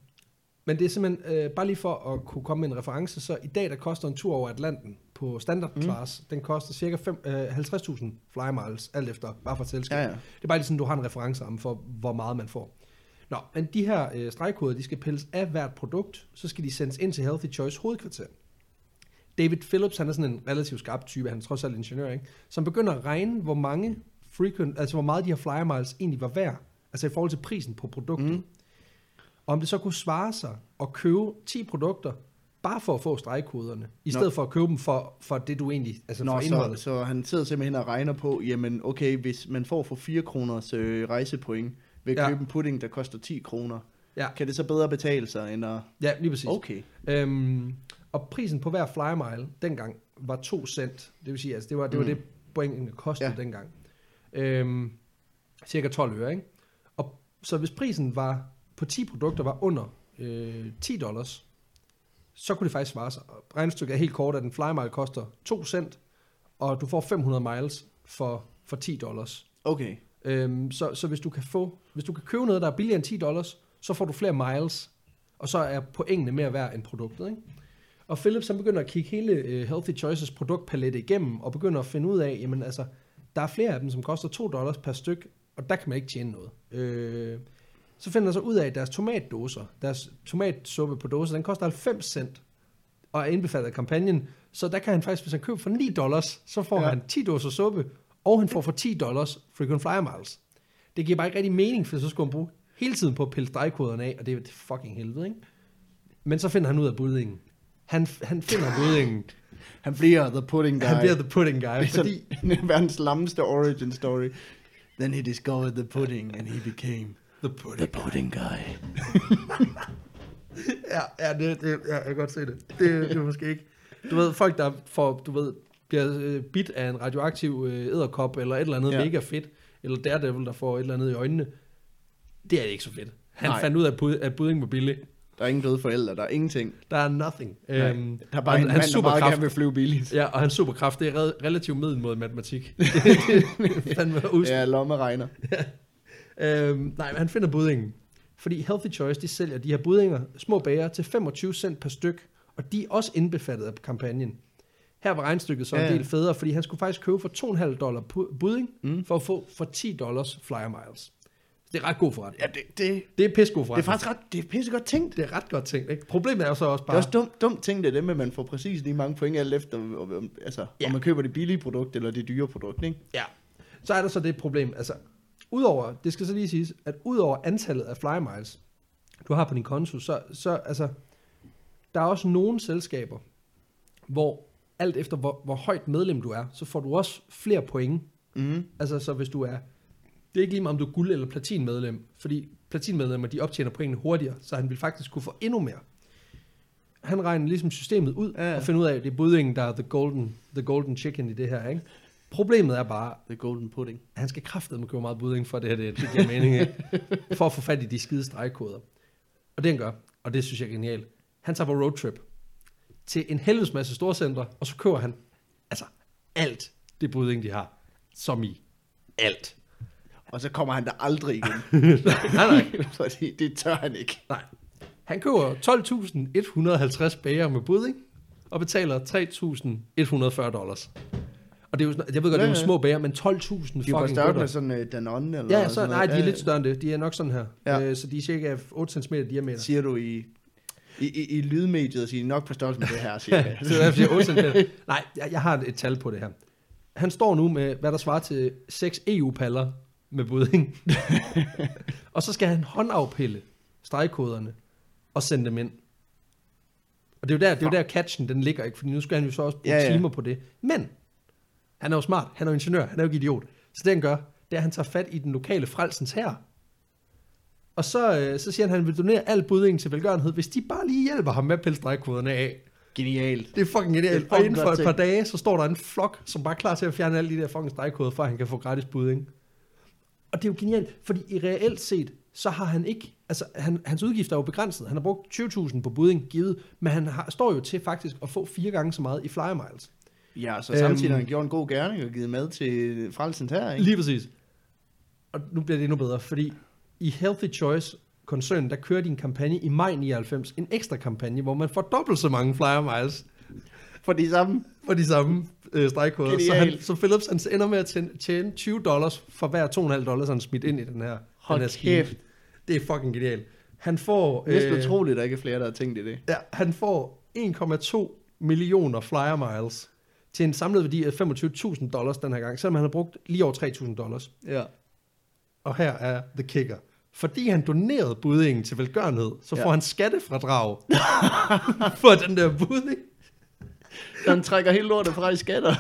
men det er simpelthen, øh, bare lige for at kunne komme med en reference, så i dag der koster en tur over Atlanten på standard Mm. class, den koster cirka fem, øh, 50.000 fly miles, alt efter, bare for selskab. Ja, ja. Det er bare lige sådan, du har en referenceramme for, hvor meget man får. Nå, men de her øh, stregkoder, de skal pilles af hvert produkt, så skal de sendes ind til Healthy Choice hovedkvarter. David Phillips, han er sådan en relativt skarp type, han er trods alt ingeniør, ikke? som begynder at regne, hvor mange frequent, altså hvor meget de her flyer miles egentlig var værd, altså i forhold til prisen på produktet. Mm. Mm. Og om det så kunne svare sig at købe 10 produkter, bare for at få stregkoderne, i Nå. stedet for at købe dem for, for det, du egentlig, altså Nå, for så, indholdet. så han sidder simpelthen og regner på, jamen okay, hvis man får for 4 kroners øh, rejsepoint ved at Ja. købe en pudding, der koster 10 kroner, Ja. kan det så bedre betale sig, end at... Ja, lige præcis. Okay. Øhm, og prisen på hver flyer mile dengang var 2 cent. Det vil sige, altså det var det, var Mm. det pointen kostede ja. dengang. Øhm, cirka 12 øre, ikke? Og så hvis prisen var på 10 produkter var under øh, 10 dollars, så kunne det faktisk svare sig. Regnestykket er helt kort, at en flymile koster 2 cent, og du får 500 miles for, for 10 dollars. Okay. Øhm, så, så hvis du kan få, hvis du kan købe noget, der er billigere end 10 dollars, så får du flere miles, og så er pointene mere værd end produktet. Ikke? Og Philips han begynder at kigge hele uh, Healthy Choices produktpalette igennem, og begynder at finde ud af, jamen altså, der er flere af dem, som koster 2 dollars per styk, og der kan man ikke tjene noget. Øh, så finder han så ud af, at deres tomatdåser, deres tomatsuppe på dåse, den koster 90 cent, og er indbefattet af kampagnen, så der kan han faktisk, hvis han køber for 9 dollars, så får Ja. han 10 dåser suppe, og han får for 10 dollars frequent flyer miles. Det giver bare ikke rigtig mening, for så skulle han bruge hele tiden på at pille stregkoderne af, og det er fucking helvede, ikke? Men så finder han ud af buddingen. Han, han finder buddingen. <laughs> Han bliver the pudding guy. Han bliver the pudding guy, er fordi... <laughs> verdens lammeste origin story. Then he discovered the pudding, and he became The pudding. the pudding guy. <laughs> Ja, ja, det, det, ja, jeg kan godt se det. det. Det er måske ikke... Du ved, folk der får, du ved, bliver øh, bit af en radioaktiv øh, æderkop, eller et eller andet Ja. mega fedt, eller Daredevil, der får et eller andet i øjnene, det er ikke så fedt. Han Nej. Fandt ud af, at at budding var billig. Der er ingen døde forældre, der er ingenting. Der er nothing. Nej, Øhm, der er bare og en hans mand, der meget superkraft- gerne vil flyve billigt. Ja, og hans superkraft, det er re- relativt middel mod matematik. <laughs> <laughs> det, fandme us- Ja, lommeregner. Øhm, nej, men han finder buddingen. Fordi Healthy Choice, de sælger de her buddinger, små bager, til 25 cent per styk, og de er også indbefattet af kampagnen. Her var regnstykket så en ja. del federe, fordi han skulle faktisk købe for 2,5 dollar budding, Mm. for at få for 10 dollars flyer miles. Det er ret god forretning. Ja, det, det, Det er pissegod det er forretning. faktisk ret, det er pissegodt tænkt. det er ret godt tænkt. Ikke? Problemet er jo så også Det bare... er også dumt, dumt ting, det er det med, at man får præcis lige mange point alt efter, om- om- altså, Ja. om man køber det billige produkt eller det dyre produkt, ikke? Ja. Så er der så det problem, altså, udover, det skal så lige siges, at udover antallet af fly miles, du har på din konto, så, så altså, der er også nogle selskaber, hvor alt efter hvor, hvor højt medlem du er, så får du også flere point. Mm. Altså, så hvis du er, det er ikke lige meget, om du er guld- eller platinmedlem, fordi platinmedlemmer, de optjener pointene hurtigere, så han vil faktisk kunne få endnu mere. Han regner ligesom systemet ud, ja. og finder ud af, at det er buddingen, der er the golden, the golden chicken i det her, ikke? Problemet er bare, The golden pudding. han skal kraftedeme købe meget budding, for det her det, det giver mening, ikke? <laughs> for at få fat i de skide stregkoder. Og det han gør, og det synes jeg er genialt, han tager på roadtrip til en helvedes masse storcentre, og så køber han altså alt det budding, de har, som i alt. Og så kommer han der aldrig igen. <laughs> nej, nej, <laughs> Fordi det tør han ikke. nej. Han køber 12.150 bager med budding, og betaler 3.140 dollars. Og det er jo sådan, jeg ved godt, det er Ja, jo ja. små bager, men 12.000 De er fucking bare større med sådan uh, Danone eller Ja, så, nej, de er Ja, lidt større end det. De er nok sådan her. Ja. Ja. Øh, så de er cirka 8 cm diameter. Siger du i, i, i, i lydmediet, siger de nok på størrelse med det her, siger <laughs> jeg. så derfor siger jeg 8 cm. Nej, jeg, jeg har et tal på det her. Han står nu med, hvad der svarer til 6 EU-paller med budding. <laughs> og så skal han håndafpille stregkoderne og sende dem ind. Og det er jo der, det er jo der catchen den ligger, ikke? Fordi nu skal han jo så også bruge Ja, ja, ja. ja. timer på det. Men, han er jo smart, han er jo ingeniør, han er jo ikke idiot. Så det han gør, det er, at han tager fat i den lokale frelsens her. Og så, øh, så siger han, at han vil donere al buddingen til velgørenhed, hvis de bare lige hjælper ham med at pille stregkoderne af. Genialt. Det er fucking genialt. Det er Og fucking inden for et par dage, så står der en flok, som bare er klar til at fjerne alle de der fucking stregkoder, for at han kan få gratis budding. Og det er jo genialt, fordi i reelt set, så har han ikke, altså han, hans udgifter er jo begrænset. Han har brugt 20.000 på budding givet, men han har, står jo til faktisk at få fire gange så meget i flyer miles. Ja, så samtidig har han Øhm. gjort en god gerning og givet mad til frelsens her, ikke? Lige præcis. Og nu bliver det endnu bedre, fordi i Healthy Choice koncernen, der kører de en kampagne i maj 99, en ekstra kampagne, hvor man får dobbelt så mange flyer miles For de samme. for de samme øh, stregkoder. Så, han, så Philips han ender med at tjene, tjene 20 dollars for hver 2,5 dollars, han smidt ind i den her, Hold den her kæft. Det er fucking genialt. Han får, Næsten øh, utroligt, at der ikke er flere, der har tænkt i det. ja, han får 1,2 millioner flyer miles til en samlet værdi af 25.000 dollars den her gang, selvom han har brugt lige over 3.000 dollars. Ja. Og her er the kicker. Fordi han donerede buddingen til velgørenhed, så Ja. får han skattefradrag <laughs> for den der budding. Så han trækker hele lortet fra i skatter.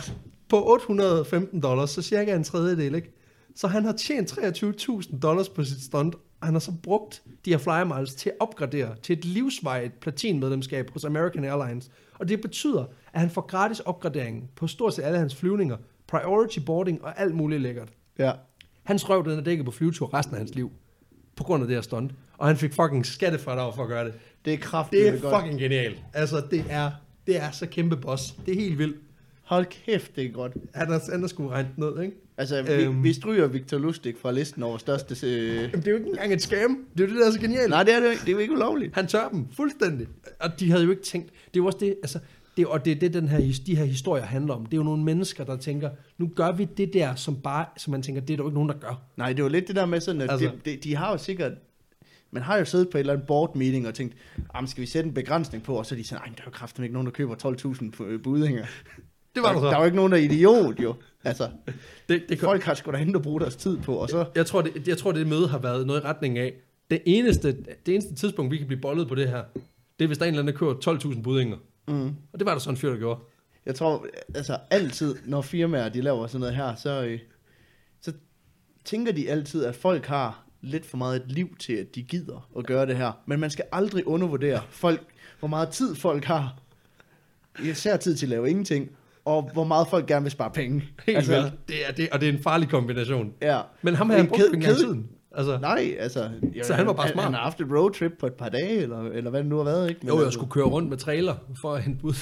på 815 dollars, så cirka en tredjedel, ikke? Så han har tjent 23.000 dollars på sit stunt, han har så brugt de her flyer miles til at opgradere til et livsvejt platinmedlemskab hos American Airlines. Og det betyder, at han får gratis opgradering på stort set alle hans flyvninger, priority boarding og alt muligt lækkert. Ja. Hans røv, den er dækket på flyvetur resten af hans liv. På grund af det her stunt. Og han fik fucking skattefradrag for at gøre det. Det er kraftigt. Det er fucking genialt. Altså, det er, det er så kæmpe boss. Det er helt vildt. Hold kæft, det er godt. Han har, han har sgu regnet ned, ikke? Altså, vi, Øhm. vi stryger Victor Lustig fra listen over største... Øh... Jamen, det er jo ikke engang et scam. Det er jo det, der er så genialt. Nej, det er det jo ikke. Det er jo ikke ulovligt. Han tør dem fuldstændig. Og de havde jo ikke tænkt... Det er jo også det, altså... Det, er- og det er det, den her, de her historier handler om. Det er jo nogle mennesker, der tænker, nu gør vi det der, som bare, som man tænker, det er der jo ikke nogen, der gør. Nej, det var lidt det der med sådan, at Altså- det, det, de har jo sikkert... Man har jo siddet på et eller andet board meeting og tænkt, "Jamen, skal vi sætte en begrænsning på? Og så er de sådan, nej, der er jo kraften ikke nogen, der køber 12.000 på øh, budinger. <laughs> Det var der, der så. der er jo ikke nogen, der er idiot, jo. Altså, <laughs> Det, det, folk har sgu da hente at bruge deres tid på, og så... jeg, tror, det, jeg tror, det møde har været noget i retning af, det eneste, det eneste tidspunkt, vi kan blive bollet på det her, det er, hvis der er en eller anden, der køber 12.000 budinger. Mm. Og det var der sådan en fyr, der gjorde. Jeg tror, altså altid, når firmaer de laver sådan noget her, så, øh, så tænker de altid, at folk har lidt for meget et liv til, at de gider at gøre det her. Men man skal aldrig undervurdere folk, hvor meget tid folk har. Især tid til at lave ingenting, og hvor meget folk gerne vil spare penge. Helt altså, vildt. Det er det, og det er en farlig kombination. Ja. Men ham her, han engang ked- tiden. Altså, Nej, altså... Jeg, Så han var bare smart. Han har haft et roadtrip på et par dage, eller, eller hvad det nu har været, ikke? Men jo, jeg altså, skulle køre rundt med trailer for at hente bud.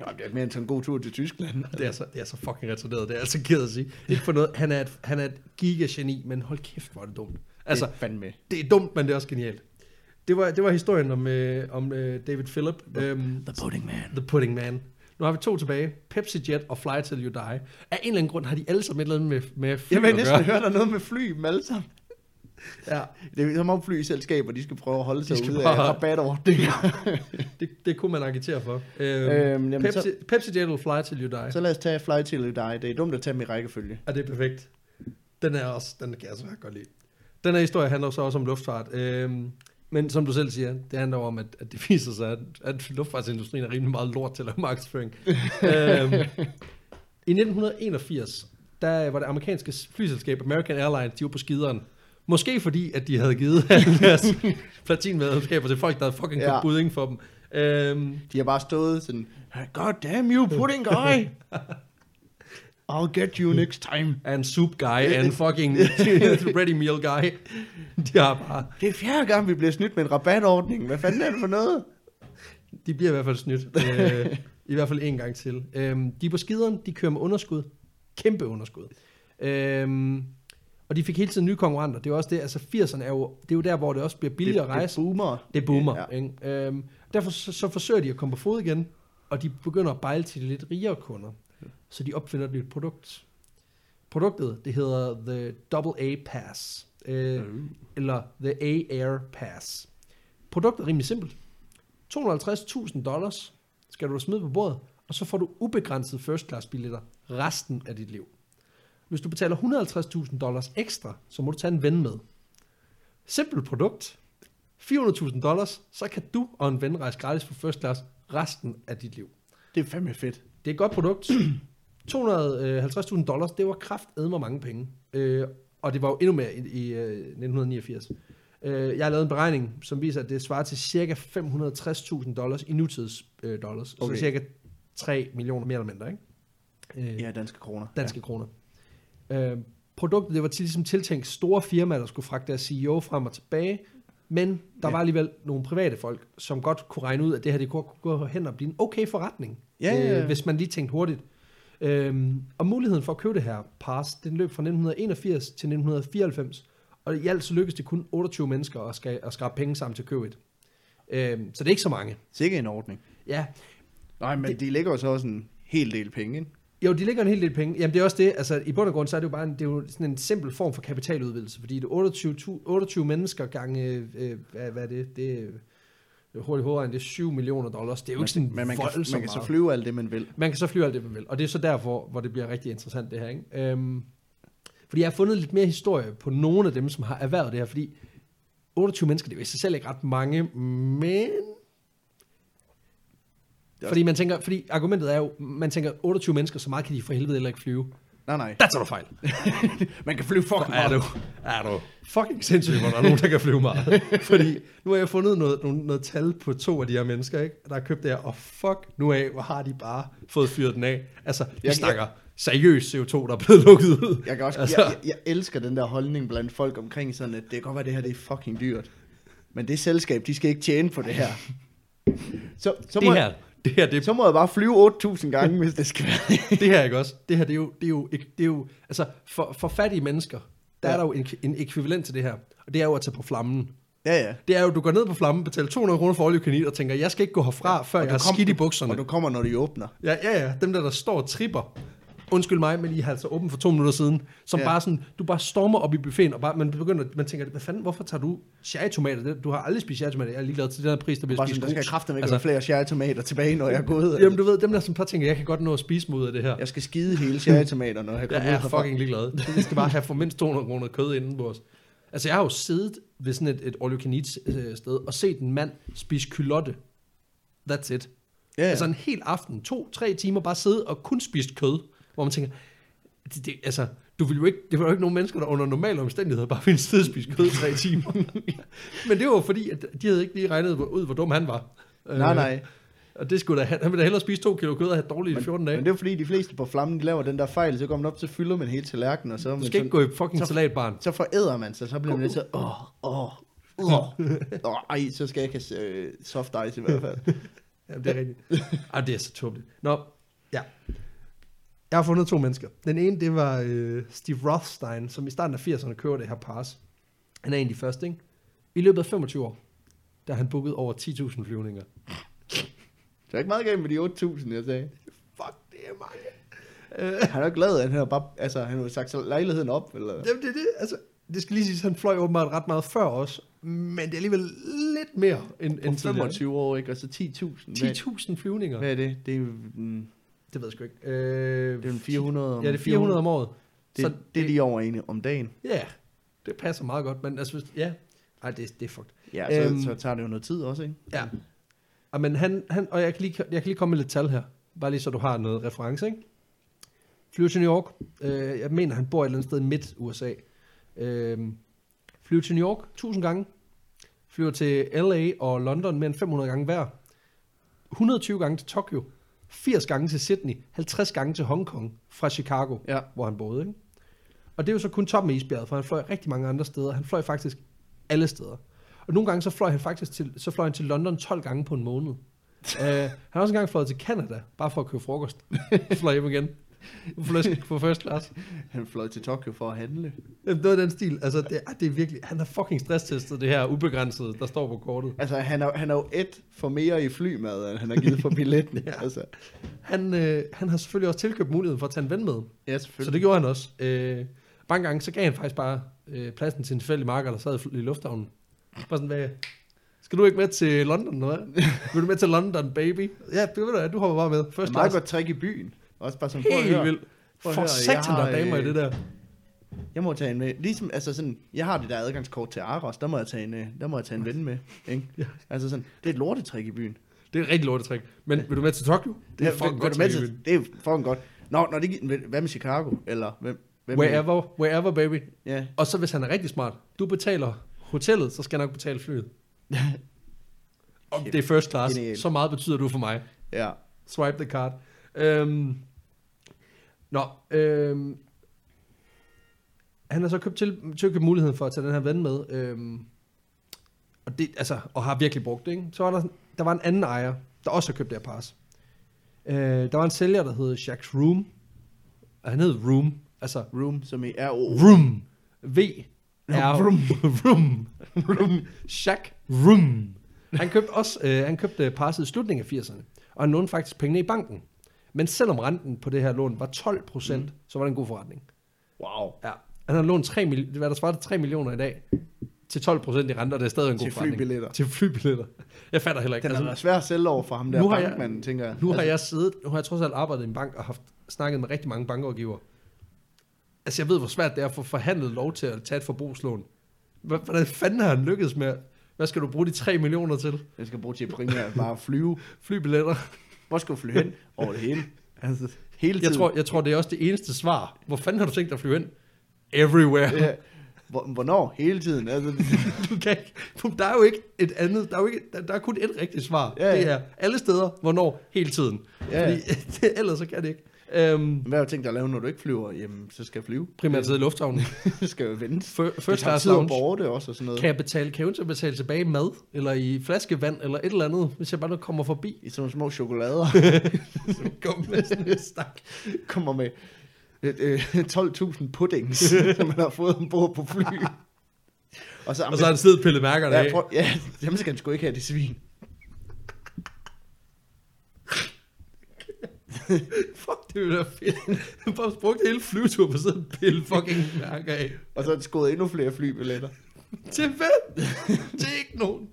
Ja, det er mere end sådan en god tur til Tyskland. <laughs> Det er, så, det er så fucking retarderet, det er altså ked at sige. Ikke for noget, han er et, han er et gigageni, men hold kæft, hvor er det dumt. Altså, det er fandme. det er dumt, men det er også genialt. Det var, det var historien om, øh, om øh, David Phillip. Øhm, The Pudding Man. The Pudding Man. Nu har vi to tilbage. Pepsi Jet og Fly Till You Die. Af en eller anden grund har de alle sammen et eller andet med, med fly Jeg vil at næsten høre, der er noget med fly dem alle sammen. Ja, Det er som om flyselskaber, de skal prøve at holde sig ude bare- af rabatordninger. <laughs> det, det kunne man agitere for. Øhm, Øhm, jamen, Pepsi, så- Pepsi Jet og Fly Till You Die. så lad os tage Fly Till You Die. Det er dumt at tage dem i rækkefølge. Ja, det er perfekt. Den er også, den kan jeg så godt lide. Den her historie handler så også om luftfart. Øhm, men som du selv siger, det handler om, at, at det <laughs> viser sig, at, at luftfartsindustrien er rimelig meget lort til at lave markedsføring. øhm, <laughs> I 1981, der var det amerikanske flyselskab American Airlines, de var på skideren. Måske fordi, at de havde givet alle <laughs> deres platinmedlemskaber til folk, der havde fucking Ja. købt budding for dem. Øhm, De har bare stået sådan, God damn you, pudding guy! I'll get you next time. and soup guy, and <laughs> fucking <laughs> ready meal guy. <laughs> De har bare Det er fjerde gang, vi bliver snydt med en rabatordning. Hvad fanden er det for noget? De bliver i hvert fald snydt. øh, I hvert fald en gang til. Øhm, de er på skideren, de kører med underskud. Kæmpe underskud. Øhm, og de fik hele tiden nye konkurrenter. Det er jo også det, altså 80'erne er jo, det er jo der, hvor det også bliver billigere at rejse. Det, boomer. Det boomer. Ja. Ikke? Øhm, derfor så, så forsøger de at komme på fod igen, og de begynder at bejle til de lidt rigere kunder. Så de opfinder et nyt produkt. Produktet, det hedder The Double A Pass, øh, Mm. eller The A-Air Pass. Produktet er rimelig simpelt. 250.000 dollars skal du smide på bordet, og så får du ubegrænset first class billetter resten af dit liv. Hvis du betaler 150.000 dollars ekstra, så må du tage en ven med. Simpelt produkt. 400.000 dollars, så kan du og en ven rejse gratis for first class resten af dit liv. Det er fandme fedt. Det er et godt produkt. 250.000 dollars, det var kraft hvor mange penge. Øh, og det var jo endnu mere i, i øh, 1989. Øh, jeg har lavet en beregning, som viser, at det svarer til cirka 560.000 dollars i nutids øh, dollars. Okay. Så cirka 3 millioner mere eller mindre, ikke? Øh, Ja, danske kroner. danske ja. kroner. Øh, produktet det var til, ligesom tiltænkt store firmaer, der skulle fragte deres CEO frem og tilbage, men der ja. var alligevel nogle private folk, som godt kunne regne ud, at det her det kunne gå hen og blive en okay forretning, Ja, ja, ja. Øh, hvis man lige tænkte hurtigt. Øhm, og muligheden for at købe det her pass, den løb fra 1981 til 1994, og i alt så lykkedes det kun 28 mennesker at, ska- at skrabe penge sammen til at købe et. Øhm, så det er ikke så mange. Sikke en ordning. Ja, Nej, men Det- de lægger jo så også en hel del penge, ikke? Jo, de lægger en hel del penge. Jamen det er også det, altså i bund og grund, så er det jo bare en, det er jo sådan en simpel form for kapitaludvidelse, fordi det er 28, tu- 28 mennesker gange, øh, hvad, hvad er det, det er øh, hurtigt hovedregn, det er 7 millioner dollars. Det er jo Men- ikke sådan men man kan, man kan så flyve alt det, man vil. Man kan så flyve alt det, man vil. Og det er så derfor, hvor det bliver rigtig interessant, det her. Ikke? Øhm, fordi jeg har fundet lidt mere historie på nogle af dem, som har erhvervet det her. Fordi 28 mennesker, det er jo i sig selv ikke ret mange, men... Fordi, man tænker, fordi argumentet er jo, man tænker, 28 mennesker, så meget kan de for helvede heller ikke flyve. Nej, nej. Der tager du fejl. Man kan flyve fucking Er du, er du fucking sindssygt, hvor der er nogen, der kan flyve meget. <laughs> Fordi nu har jeg fundet noget, noget, noget tal på to af de her mennesker, ikke? der har købt det her, og fuck nu af, hvor har de bare fået fyret den af. Altså, vi Jeg- snakker seriøs CO2, der er blevet lukket ud. Jeg, kan også, altså, jeg, jeg, jeg elsker den der holdning blandt folk omkring sådan, at det kan godt være, at det her det er fucking dyrt. Men det selskab, de skal ikke tjene på det her. <laughs> Så, så, det må, her, <laughs> det her, det, så må jeg bare flyve 8.000 gange, hvis det skal være. <laughs> det her ikke også? Det her, det er jo, det er jo, det er jo altså, for, for fattige mennesker, der ja. Er der jo en, en ekvivalent til det her, og det er jo at tage på flammen. ja, ja. Det er jo, du går ned på flammen, betaler 200 kroner for oliekanit, og tænker, jeg skal ikke gå herfra, ja, før Og jeg har kom- skidt i bukserne. Og du kommer, når de åbner. Ja, ja, ja. Dem der, der står og tripper. Undskyld mig, men I har altså åbent for to minutter siden. Som ja. Bare sådan, du bare stormer op i buffeten, og bare, man begynder, man tænker, hvad fanden, hvorfor tager du cherrytomater? Du har aldrig spist cherrytomater. Jeg er ligeglad til den her pris, der bliver Bare spist sådan, der skal kraften ikke Altså, flere cherrytomater tilbage, når jeg går ud. Jamen, du ved, dem der som bare tænker, jeg kan godt nå at spise ud af det her. Jeg skal skide hele cherrytomater, når jeg Jeg kommer ud er herfra. fucking ligeglad. Det skal bare have for mindst 200 kroner kød inden på os. Altså, jeg har jo siddet ved sådan et, et all you can eat øh, sted, og set en mand spise kylotte. That's it. Ja, ja. Altså en hel aften, to-tre timer, bare sidde og kun spist kød. Hvor man tænker, det, det, altså, du vil jo ikke, det var jo ikke nogen mennesker, der under normale omstændigheder bare ville sidde og spise kød i tre <laughs> timer. Men det var fordi, at de havde ikke lige regnet ud, hvor dum han var. Nej, Øh, nej. Og det skulle da, han ville da hellere spise to kilo kød og have dårligt i 14 dage. Men det er fordi, de fleste på flammen, de laver den der fejl, så går man op til fylder med en hele tallerken, og så, du man skal ikke gå i fucking så- salatbarn. så foræder man sig, så bliver man lidt så, åh, åh, åh, ej, så skal jeg ikke have øh, soft ice i hvert fald. <laughs> Ja, det er rigtigt. Ej, det er så tåbeligt. Nå, ja. Jeg har fundet to mennesker. Den ene, det var øh, Steve Rothstein, som i starten af 80'erne kører det her pass. Han er en af de første, ikke? I løbet af 25 år, der har han booket over 10.000 flyvninger. Så er ikke meget galt med de 8.000, jeg sagde. Fuck, det er mange. Øh, Han er jo glad, at han har bare, altså, han har sagt så lejligheden op, eller? Det, er det, altså, det skal lige siges, at han fløj åbenbart ret meget før os, men det er alligevel lidt mere end, end tidligere. 25 år, ikke? Og så 10.000. Hvad, 10.000 flyvninger. hvad er det? Det er mm, Det ved jeg sgu ikke. Øh, det er jo 400 om ja, det er 400 om året. Det, Så det er lige over en om dagen. Ja, det passer meget godt, men altså, hvis- ja. Ej, det, det er fucked. Ja, så, Øhm. så tager det jo noget tid også, ikke? Ja. Og, men han, han, og jeg kan, lige, jeg kan lige komme med lidt tal her, bare lige så du har noget reference, ikke? Flyver til New York. Øh, jeg mener, han bor et eller andet sted i midt-USA. Øh, flyver til New York 1000 gange. Flyver til LA og London mere end 500 gange hver. 120 gange til Tokyo. 80 gange til Sydney. 50 gange til Hongkong fra Chicago Ja. hvor han boede. Ikke? Og det er jo så kun toppen af isbjerget, for han fløj rigtig mange andre steder. Han fløj faktisk alle steder. Og nogle gange så fløj han faktisk til, så fløj han til London 12 gange på en måned. uh, <laughs> han har også engang fløjet til Canada, bare for at købe frokost. <laughs> Fløj hjem igen. Fløj på first class. Han fløj til Tokyo for at handle. Jamen, Det var den stil. Altså, det, er, det er virkelig, han har fucking stresstestet det her ubegrænsede, der står på kortet. Altså, han er, han er jo et for mere i flymad, end han har givet for billetten. <laughs> Ja. Altså, Han, øh, han har selvfølgelig også tilkøbt muligheden for at tage en ven med. ja, Så selvfølgelig. det gjorde han også. Øh, mange gange, så gav han faktisk bare øh, pladsen til en tilfældig marker, der sad i lufthavnen. Bare sådan, hvad, skal du ikke med til London, eller hvad? <laughs> Vil du med til London, baby? Ja, det ved du, du hopper bare med. Det er First meget class. godt trick i byen. Også bare sådan, Helt vildt. Prøv at For satan, der er damer i øh, det der. Jeg må tage en med. Ligesom, altså sådan, jeg har det der adgangskort til Aros, der må jeg tage en, øh, der må jeg tage en ven med. Ikke? Ja. Altså sådan, det er et lortetrik i byen. Det er et rigtig lortetrik. Men vil du med til Tokyo? Det er Ja, fucking godt med til-. Det er fucking godt. Nå, når det, hvad med Chicago? Eller hvem? hvem Wherever, wherever, baby. Ja. Og så hvis han er rigtig smart, du betaler hotellet, så skal jeg nok betale flyet. <laughs> Og det er first class. Genialt. Så meget betyder du for mig. Ja. Swipe the card. Øhm, nå, øhm, han har så købt til, tilkøbt muligheden for at tage den her ven med. Øhm, og, det, altså, og har virkelig brugt det. Ikke? Så var der, der var en anden ejer, der også har købt det her pass. Øh, der var en sælger, der hed Jacques Room. Og han hed Room. Altså Room, som i R-O. Room. V. R. Vroom. Room. Room. Jacques Room. Han købte også øh, han købte passet i slutningen af 80'erne, og han lånte faktisk pengene i banken. Men selvom renten på det her lån var 12 procent, mm. så var det en god forretning. Wow. Ja. Han har lånt 3, mil- hvad der svarer til 3 millioner i dag, til 12 procent i renter, det er stadig en god Til forretning. flybilletter. Til flybilletter. Jeg fatter heller ikke. Den har Altså, svær at sælge over for ham der Nu har jeg- bankmanden, tænker jeg. nu har Altså, jeg siddet, nu har jeg trods alt arbejdet i en bank og haft snakket med rigtig mange bankrådgivere. Altså jeg ved, hvor svært det er at få forhandlet lov til at tage et forbrugslån. Hvordan fanden har han lykkedes med, hvad skal du bruge de 3 millioner til? Jeg skal bruge til primært bare at flyve. <laughs> Flybilletter. Hvor skal du flyve hen? Over det hele. <laughs> Altså, Hele tiden. Jeg tror, jeg tror, det er også det eneste svar. Hvor fanden har du tænkt dig at flyve ind? Everywhere. Ja. Hvor- Hvornår? Hele tiden. Altså, <laughs> Du kan ikke, der er jo ikke et andet, der er, jo ikke, der, der er kun et rigtigt svar. Ja, ja. Det er alle steder, hvornår, hele tiden. Ja, ja. Fordi <laughs> ellers så kan det ikke. Øhm, hvad har du tænkt dig at lave, når du ikke flyver? Jamen, så skal jeg flyve. primært sidde i lufthavnen. <laughs> Det skal jo vente. Fir- First class lounge. borte også og sådan noget. Kan jeg betale, kan jeg eventuelt betale tilbage i mad, eller i flaskevand, eller et eller andet, hvis jeg bare nu kommer forbi? I sådan nogle små chokolader. <laughs> Kom med sådan en stak. kommer med øh, øh, 12.000 puddings, <laughs> som man har fået ombord på fly. Og så, Og så har han siddet pillet mærkerne ja, af. prøv, ja, jamen skal han sgu ikke have det svin. <laughs> Fuck, det ville være fedt. Han bare brugt hele flyvetur på sådan en pille fucking mærker af. Og så er det skåret endnu flere flybilletter. <laughs> Til hvem? Til ikke nogen.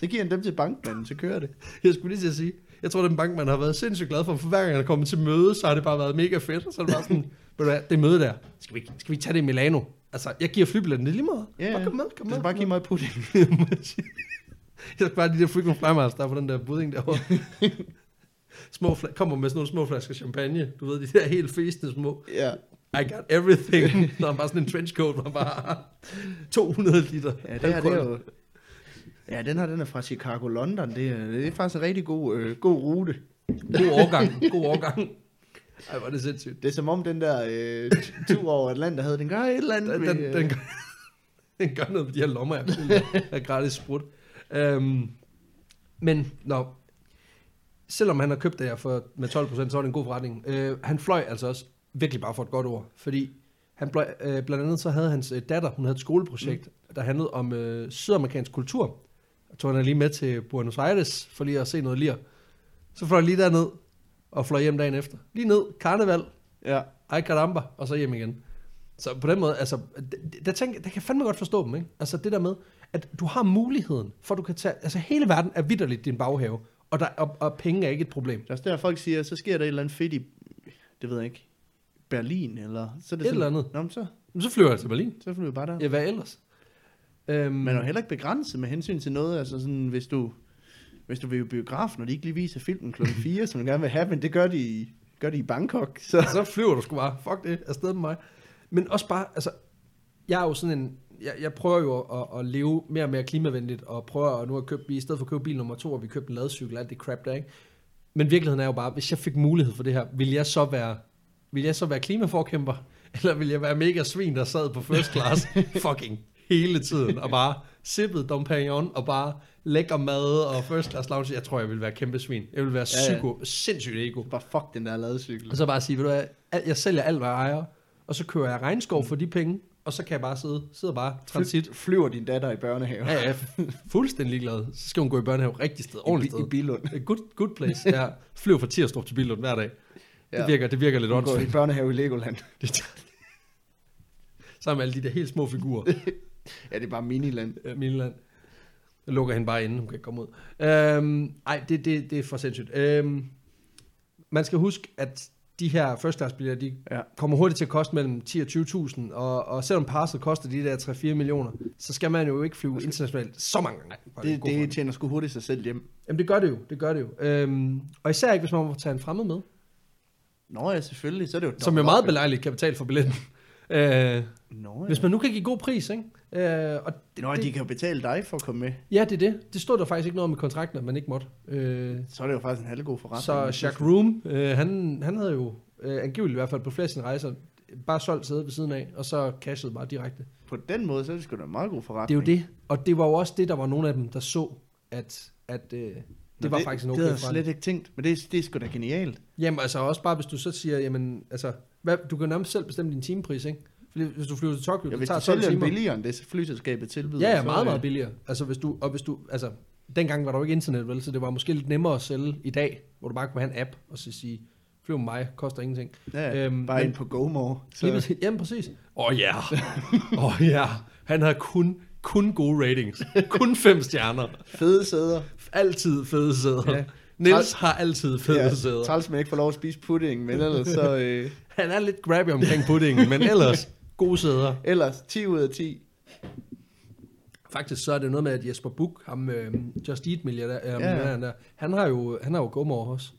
Så giver han dem til bankmanden, så kører det. Jeg skulle lige til at sige, jeg tror, den bankmand har været sindssygt glad for, for hver gang han er kommet til møde, så har det bare været mega fedt. Og så er det bare sådan, <laughs> ved du hvad, det møde der, skal vi, skal vi tage det i Milano? Altså, jeg giver flybilletten, lige meget. Ja, bare ja. kom med, kom med. bare med. mig pudding. jeg skal bare de der frequent flyers, der er på den der budding derovre. Små fla- kommer med sådan nogle små flasker champagne. Du ved, de der helt festende små. ja. I got everything. <laughs> Der er bare sådan en trenchcoat, hvor bare <laughs> har 200 liter. Ja, det her, det er jo... Ja, den her, den er fra Chicago, London. Det er, det er faktisk en rigtig god, øh, god rute. God overgang, god overgang. Ej, hvor er det sindssygt. Det er som om den der øh, tur over Atlanten havde, den gør et eller andet. Den, med, den, øh, den, gør, <laughs> den gør noget med de her lommer, jeg af gratis sprut. Um, men, nå, selvom han har købt det her for, med 12%, så var det en god forretning. Uh, han fløj altså også virkelig bare for et godt ord, fordi han bløj, uh, blandt andet så havde hans uh, datter, hun havde et skoleprojekt, mm. der handlede om uh, sydamerikansk kultur. Jeg tog hende lige med til Buenos Aires, for lige at se noget lir. Så fløj jeg lige derned, og fløj hjem dagen efter. Lige ned, karneval, Ja, ej caramba, og så hjem igen. Så på den måde, altså, der, tænker, der kan jeg fandme godt forstå dem, ikke? Altså det der med, at du har muligheden, for du kan tage, altså hele verden er vidderligt din baghave, og, der, og, og penge er ikke et problem. det er også der, folk siger, så sker der et eller andet fedt i, det ved jeg ikke, Berlin, eller så er det Et eller andet. Nå, men så, Men så flyver jeg til Berlin. så flyver vi bare der. Ja, hvad ellers? Øhm, Man er jo heller ikke begrænset med hensyn til noget, altså sådan, hvis du, hvis du vil i biografen, og de ikke lige viser filmen kl. 4, <laughs> som du gerne vil have, men det gør de, i- gør de i Bangkok, så... så flyver du sgu bare, fuck det, afsted med mig. Men også bare, altså, jeg er jo sådan en, jeg, jeg prøver jo at, at leve mere og mere klimavenligt, og prøver at nu at købe, i stedet for at købe bil nummer to, og vi købte en ladcykel, alt det crap der, ikke? Men virkeligheden er jo bare, hvis jeg fik mulighed for det her, vil jeg så være, vil jeg så være klimaforkæmper, <laughs> eller vil jeg være mega svin, der sad på first class <laughs> fucking hele tiden, og bare sippede Dom Perignon, og bare lækker mad og first class lounge. Jeg tror, jeg vil være kæmpe svin. Jeg vil være Ja, ja. psyko, sindssygt ego. Bare fuck den der ladecykel. Og så bare sige, ved du hvad, jeg sælger alt, hvad jeg ejer, og så kører jeg regnskov for de penge, og så kan jeg bare sidde, sidde bare transit. Fly, flyver din datter i børnehave. Ja, ja, fu- fuldstændig ligeglad. Så skal hun gå i børnehave rigtig sted, I, ordentligt Bi- sted. I Bilund. Good, good place. Ja, flyver fra Tirstrup til Billund hver dag. Det Ja. virker, det virker lidt Hun går i åndssvagt. børnehave i Legoland. <laughs> Sammen med alle de der helt små figurer. <laughs> Ja, det er bare miniland. Ja, Milan. Jeg lukker hende bare inde, hun kan ikke komme ud. Øhm, ej, det, det, det er for sindssygt. Øhm, man skal huske, at de her first class billetter, de Ja. kommer hurtigt til at koste mellem 10 og 20.000, og, og selvom passet koster de der 3-4 millioner, så skal man jo ikke flyve internationalt så mange gange. Det, gå for det tjener sgu hurtigt sig selv hjem. Jamen det gør det jo, det gør det jo. Øhm, og især ikke, hvis man må tage en fremmed med, Nå ja, selvfølgelig. Så er det jo som jo meget belejligt kan betale for billetten. Øh, Nå, ja. hvis man nu kan give god pris, ikke? Øh, og det, Nå, det, de kan jo betale dig for at komme med. Ja, det er det. Det stod der faktisk ikke noget om i kontrakten, at man ikke måtte. Øh, Så er det jo faktisk en halvgod forretning. så Jacques Room, øh, han, han havde jo øh, angiveligt i hvert fald på flere af sine rejser bare solgt sædet ved siden af, og så cashede bare direkte. På den måde, så er det sgu da en meget god Det er forretning. jo det. Og det var jo også det, der var nogle af dem, der så, at, at øh, det Nå, var faktisk en okay Det havde jeg forretning. slet ikke tænkt, men det, det er sgu da genialt. Jamen altså også bare, hvis du så siger, jamen altså, hvad, du kan nærmest selv bestemme din timepris, ikke? Hvis du flyver til Tokyo, Ja, det hvis tager du 12 sælger en timer. billigere end det, flyselskabet tilbyder. Ja, ja, meget, meget billigere. Altså hvis du, og hvis du, altså, dengang var der jo ikke internet, vel, så det var måske lidt nemmere at sælge i dag, hvor du bare kunne have en app, og så sige, flyv med mig, koster ingenting. Ja, Øhm, bare men- ind på GoMore. Så... Lige, præcis- jamen præcis. Åh oh, ja, åh oh, ja, han har kun, kun gode ratings. Kun fem stjerner. fede sæder. Altid fede sæder. Ja. Niels har altid fede ja, sæder. træls, man ikke får lov at spise pudding, men ellers så... Øh, <laughs> Han er lidt grabby omkring puddingen, men ellers gode sæder. ellers 10 ud af 10. Faktisk så er det noget med, at Jesper Buch, ham øh, Just Eat milliardær, øh, ja. der, han har jo, han har jo GoMore også.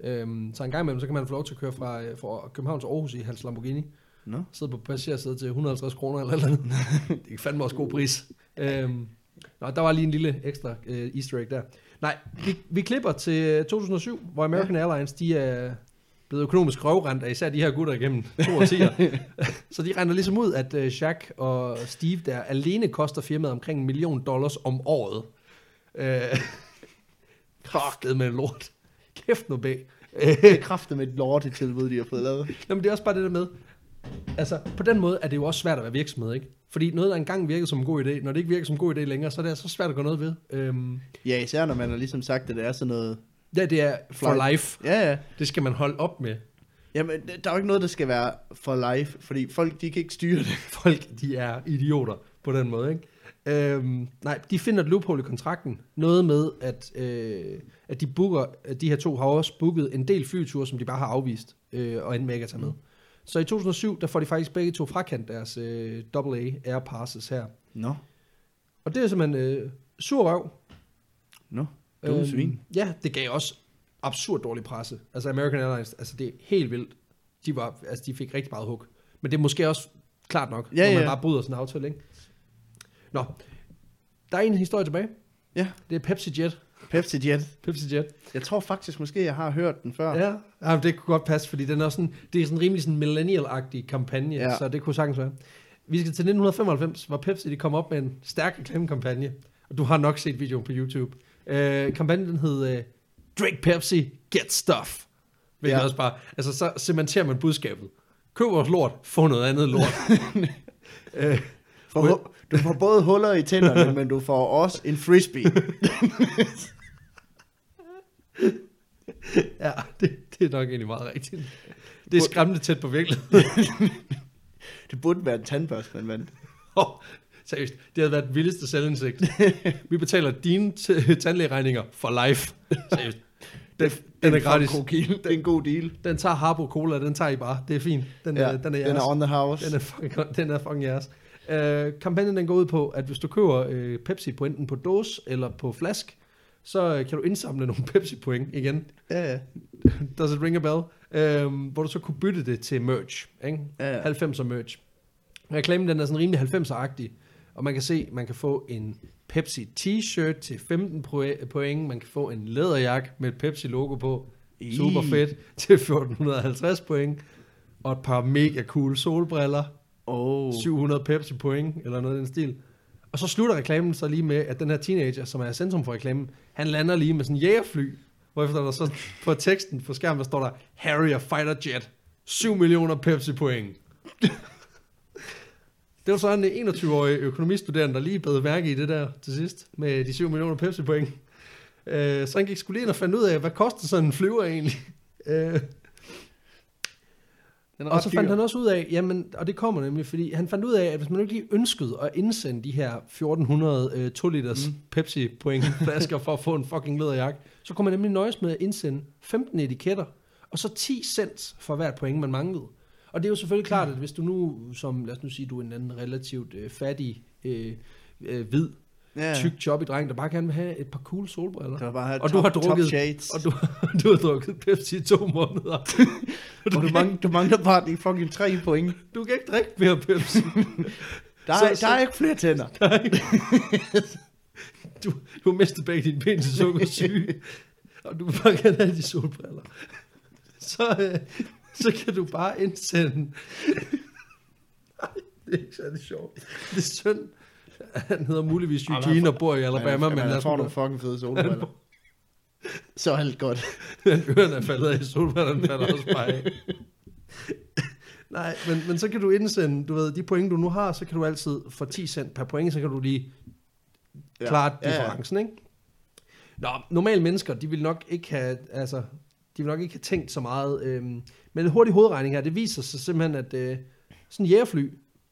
Øhm, så en gang imellem, så kan man få lov til at køre fra, øh, fra København til Aarhus i hans Lamborghini. Nå. Sidde på passagersædet til 150 kroner eller eller andet. <laughs> det er fandme også god pris. Øhm, nå, der var lige en lille ekstra øh, easter egg der. Nej, vi, vi klipper til 2007, hvor American ja. Airlines, de er blevet økonomisk røvrendt af især de her gutter igennem to årtier. <laughs> så de regner ligesom ud, at uh, Jack og Steve der alene koster firmaet omkring en million dollars om året. Øh, <laughs> Kraftet med lort. Kæft nu bag. Det er kraftet med et lortetilbud, de har fået lavet. <laughs> Jamen det er også bare det der med, altså på den måde er det jo også svært at være virksomhed, ikke? Fordi noget, der engang virkede som en god idé, når det ikke virker som en god idé længere, så er det altså svært at gå noget ved. Øhm, Ja, især når man har ligesom sagt, at det er sådan noget... ja, det er for Flight. life. Ja, ja. Det skal man holde op med. Jamen, der er jo ikke noget, der skal være for life, fordi folk, de kan ikke styre det. <laughs> Folk, de er idioter på den måde, ikke? Øhm, nej, de finder et loophole i kontrakten. Noget med, at, øh, at de booker, at de her to har også booket en del flyture, som de bare har afvist, øh, og endte med ikke at tage med. Så i 2007, der får de faktisk begge to frakendt deres øh, AA Air Passes her. Nå, Og det er simpelthen øh, sur røv. nå, dumme svin. Ja, det gav også absurd dårlig presse. Altså American Airlines, altså det er helt vildt. De, var, altså, de fik rigtig meget hug. Men det er måske også klart nok, Ja, når man ja. bare bryder sådan en aftale, ikke? Nå, der er en historie tilbage. Ja, Det er Pepsi Jet. Pepsi Jet. Pepsi Jet. Jeg tror faktisk måske, jeg har hørt den før. Ja, ja det kunne godt passe, fordi den er sådan, det er sådan en rimelig sådan millennial-agtig kampagne, ja. så det kunne sagtens være. Vi skal til 1995, hvor Pepsi de kom op med en stærk reklamekampagne, og du har nok set videoen på YouTube. Øh, kampagnen den hed øh, Drink Pepsi, Get Stuff. Hvilket Ja. også bare, altså så cementerer man budskabet. Køb vores lort, få noget andet lort. <laughs> øh, For, du får både huller i tænderne, <laughs> men du får også en frisbee. <laughs> ja, det, det er nok egentlig meget rigtigt. Det er skræmmende tæt på virkeligheden. Det burde være en tandbørste, man vandt. Oh, seriøst, det havde været den vildeste selvindsigt. <laughs> Vi betaler dine t- tandlægeregninger for life. Seriøst. Den, den er gratis. Det er en god deal. Den tager Harbo Cola, den tager I bare. Det er fint. Den, Ja, ja, den er jeres. den er on the house. Den er fucking, den er fucking jeres. Uh, kampagnen den går ud på, at hvis du køber uh, Pepsi på enten på dåse eller på flask, så uh, kan du indsamle nogle <laughs> Pepsi point igen. Ja, ja. Does it ring a bell? Um, hvor du så kunne bytte det til merch. Ikke? Ja, ja. 90'er merch. Reklamen den er sådan rimelig 90'er-agtig, og man kan se, man kan få en Pepsi t-shirt til 15 pro- point, man kan få en læderjakke med et Pepsi-logo på, Ih. super fedt, <laughs> til 1450 point, og et par mega cool solbriller, Oh. 700 Pepsi point, eller noget i den stil. Og så slutter reklamen så lige med, at den her teenager, som er centrum for reklamen, han lander lige med sådan en jægerfly, hvorefter der så <laughs> på teksten på skærmen, der står der, Harrier Fighter Jet, 7 millioner Pepsi point. <laughs> Det var så en 21-årig økonomistuderende, der lige bed mærke i det der til sidst, med de 7 millioner Pepsi point. Øh, så han gik skulle lige ind og fandt ud af, hvad koster sådan en flyver egentlig? Øh, Den og så dyr. fandt han også ud af, jamen, og det kommer nemlig, fordi han fandt ud af, at hvis man ikke lige ønskede at indsende de her 1400 øh, 2 liters mm. Pepsi point flasker for at få en fucking læderjakke, så kunne man nemlig nøjes med at indsende 15 etiketter, og så 10 cents for hvert point, man manglede. Og det er jo selvfølgelig klart, at hvis du nu, som lad os nu sige, du er en anden relativt øh, fattig, øh, øh, hvid, ja. tyk jobbig dreng, der bare gerne vil have et par cool solbriller. Der bare Og top, du har drukket- shades. Og du, <laughs> du har drukket Pepsi i to måneder. <laughs> Og du, mangler, du mangler bare de fucking tre point. Du kan ikke drikke mere Pepsi. <laughs> Der, Så- er, så- der er ikke flere tænder. Du, du har mistet begge dine ben til sukkersyge, og du vil bare gerne have de solbriller. Så, øh, så kan du bare indsende... Nej, det er ikke særlig sjovt. Det er synd. Han hedder muligvis Eugene han- og bor i Alabama, men, tror, nu- du fucking fede solbriller. Så er alt godt. <laughs> Ørerne er faldet af, solbrillerne falder også bare af. Nej, men, men så kan du indsende, du ved, de point, du nu har, så kan du altid for 10 cent per point, så kan du lige Ja. klart Ja, ja. differencen, ikke? Nå, normale mennesker, de vil nok ikke have, altså, de vil nok ikke have tænkt så meget, øhm, men en hurtig hovedregning her, det viser sig simpelthen, at øh, sådan en jægerfly,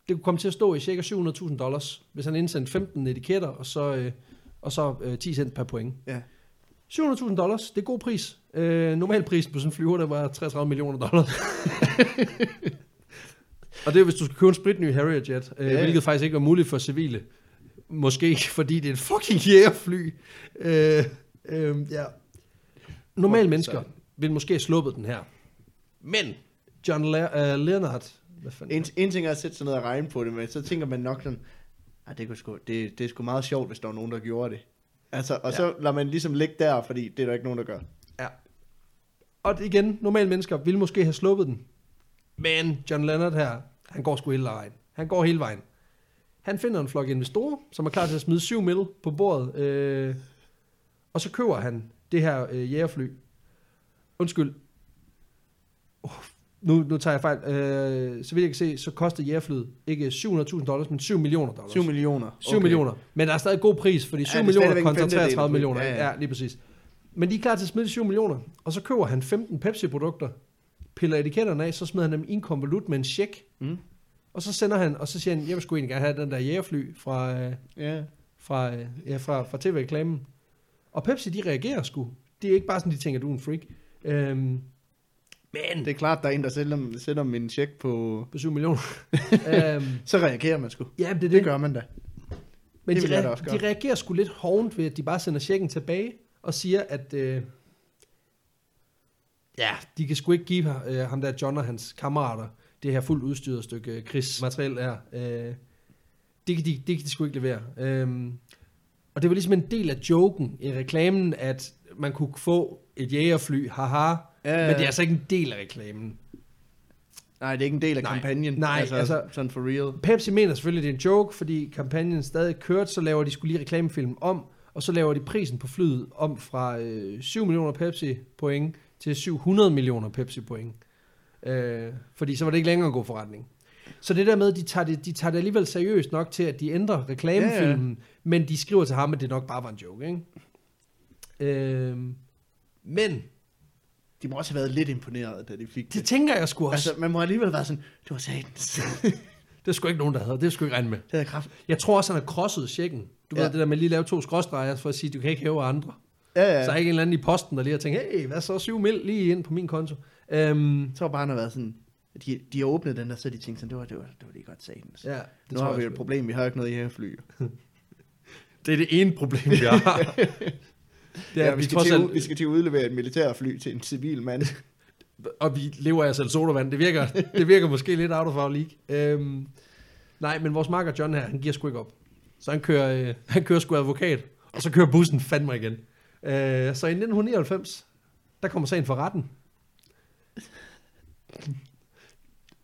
det kunne komme til at stå i cirka 700.000 dollars, hvis han indsendte 15 etiketter, og så, øh, og så øh, 10 cent per point. Ja. 700.000 dollars, det er god pris. Øh, normalprisen på sådan en flyver, der var 33 millioner dollars. <laughs> og det er, hvis du skal købe en spritny Harrier Jet, øh, Ja. hvilket faktisk ikke var muligt for civile. Måske fordi det er et fucking jægerfly. Øh, øh, ja. Normale mennesker ville måske have sluppet den her. Men John Le- uh, Leonard, hvad fanden? En, en ting er at sætte sig ned og regne på det, men så tænker man nok sådan, ah, det, kunne sgu, det, det er sgu meget sjovt, hvis der var nogen, der gjorde det. Altså, og ja. så lader man ligesom ligge der, fordi det er der ikke nogen, der gør. Ja. Og igen, normale mennesker ville måske have sluppet den. Men John Leonard her, han går sgu hele vejen. Han går hele vejen. Han finder en flok investorer, som er klar til at smide 7 mil på bordet. Øh, og så køber han det her øh, jægerfly. Undskyld. Oh, nu, nu tager jeg fejl. Øh, så vidt jeg kan se, så koster jægerflyet ikke 700.000 dollars, men 7 millioner dollars. 7 millioner. 7 okay. millioner. Men der er stadig god pris, fordi 7 det er ja, millioner kontra femtedel. 33 millioner. Ja, Ja, ja. lige præcis. Men de er klar til at smide de 7 millioner, og så køber han 15 Pepsi-produkter, piller etiketterne af, så smider han dem i en konvolut med en check, Mm. og så sender han, og så siger han, jeg vil sgu egentlig gerne have den der jægerfly fra, øh, Ja. fra, øh, ja, fra, fra tv-reklamen. Og Pepsi, de reagerer sgu. Det er ikke bare sådan, de tænker, du er en freak. Øhm, men Det er klart, der er en, der sender, sender en check på... på 7 millioner. <laughs> øhm, Så reagerer man sgu. ja, det Det det. gør man da. Men Det de, vil jeg da re- også de reagerer sgu lidt hovent ved, at de bare sender checken tilbage og siger, at øh, ja, de kan sgu ikke give øh, ham der John og hans kammerater det her fuldt udstyret stykke øh, krigsmateriel her. Øh, det, kan de, det kan de sgu ikke levere. Øhm, og det var ligesom en del af joken i reklamen, at man kunne få et jægerfly, haha, Ja, men det er altså ikke en del af reklamen. Nej, det er ikke en del af Nej. kampagnen. Nej, altså, altså- sådan for real. Pepsi mener selvfølgelig, det er en joke, fordi kampagnen stadig kørt, så laver de skulle lige reklamefilm om, og så laver de prisen på flyet om fra øh, 7 millioner Pepsi point til 700 millioner Pepsi point. Øh, fordi så var det ikke længere en god forretning. Så det der med, de tager det, de tager det alligevel seriøst nok til, at de ændrer reklamefilmen, men de skriver til ham, at det nok bare var en joke, ikke? Øh, men, De må også have været lidt imponeret, da de fik det det. tænker jeg sgu også. Altså, man må alligevel være sådan, det var satans. <laughs> det er sgu ikke nogen, der havde. Det er sgu ikke regne med. det havde kraft. Jeg tror også, han har krosset checken. Du ja. Ved det der med lige at lave to skråstreger, for at sige, du kan ikke hæve andre. Ja, Ja. Så er ikke en eller anden i posten, der lige har tænkt, hey, hvad så, 7 mil lige ind på min konto. Øhm, Jeg tror bare, han har været sådan, de, de har åbnet den der, så de tænkt sådan, det var, det var, det var lige godt satans. ja, det nu har vi et problem, vi har ikke noget i her fly. <laughs> Det er det ene problem, vi har. <laughs> det er, Ja, vi, vi, skal til, vi skal til at udlevere et militærfly til en civil mand. <laughs> og vi lever af selv sodavand. Det virker, det virker måske lidt out of our league. Øhm, nej, men vores marker John her, han giver sgu ikke op. Så han kører, øh, <laughs> han kører sgu advokat, og så kører bussen fandme igen. Øh, så i 1999, der kommer sagen for retten.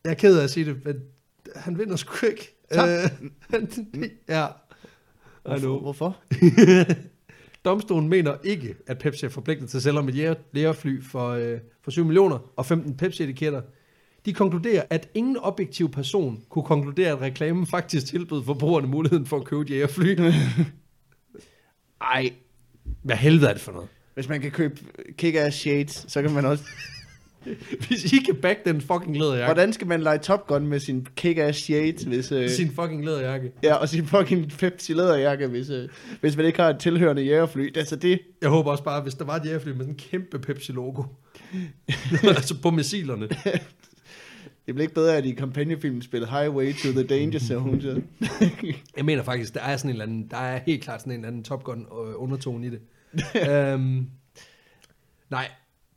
Jeg er ked af at sige det, men han vinder sgu ikke. Tak. Øh, <laughs> ja. Know. Hvorfor? Domstolen mener ikke, at Pepsi er forpligtet til at sælge et jæger- jægerfly for, øh, for 7 millioner og 15 Pepsi-etiketter. De konkluderer, at ingen objektiv person kunne konkludere, at reklamen faktisk tilbød forbrugerne muligheden for at købe et jægerfly. <laughs> Ej, Hvad helvede er det for noget? hvis man kan købe kick-ass shades, så kan man også... <laughs> Hvis I kan back den fucking læderjakke, Hvordan skal man lege Top Gun med sin kick-ass shades, hvis... Øh... sin fucking læderjakke. Ja, og sin fucking Pepsi læderjakke, hvis, øh, hvis man ikke har et tilhørende jægerfly. Altså det, Jeg håber også bare, hvis der var et jægerfly med sådan en kæmpe Pepsi-logo. <laughs> altså på missilerne. <laughs> det bliver ikke bedre, at i kampagnefilmen spillet Highway to the Danger Zone. Så. Jeg mener faktisk, der er sådan en eller anden, der er helt klart sådan en eller anden Top Gun øh, undertone i det. øhm, nej,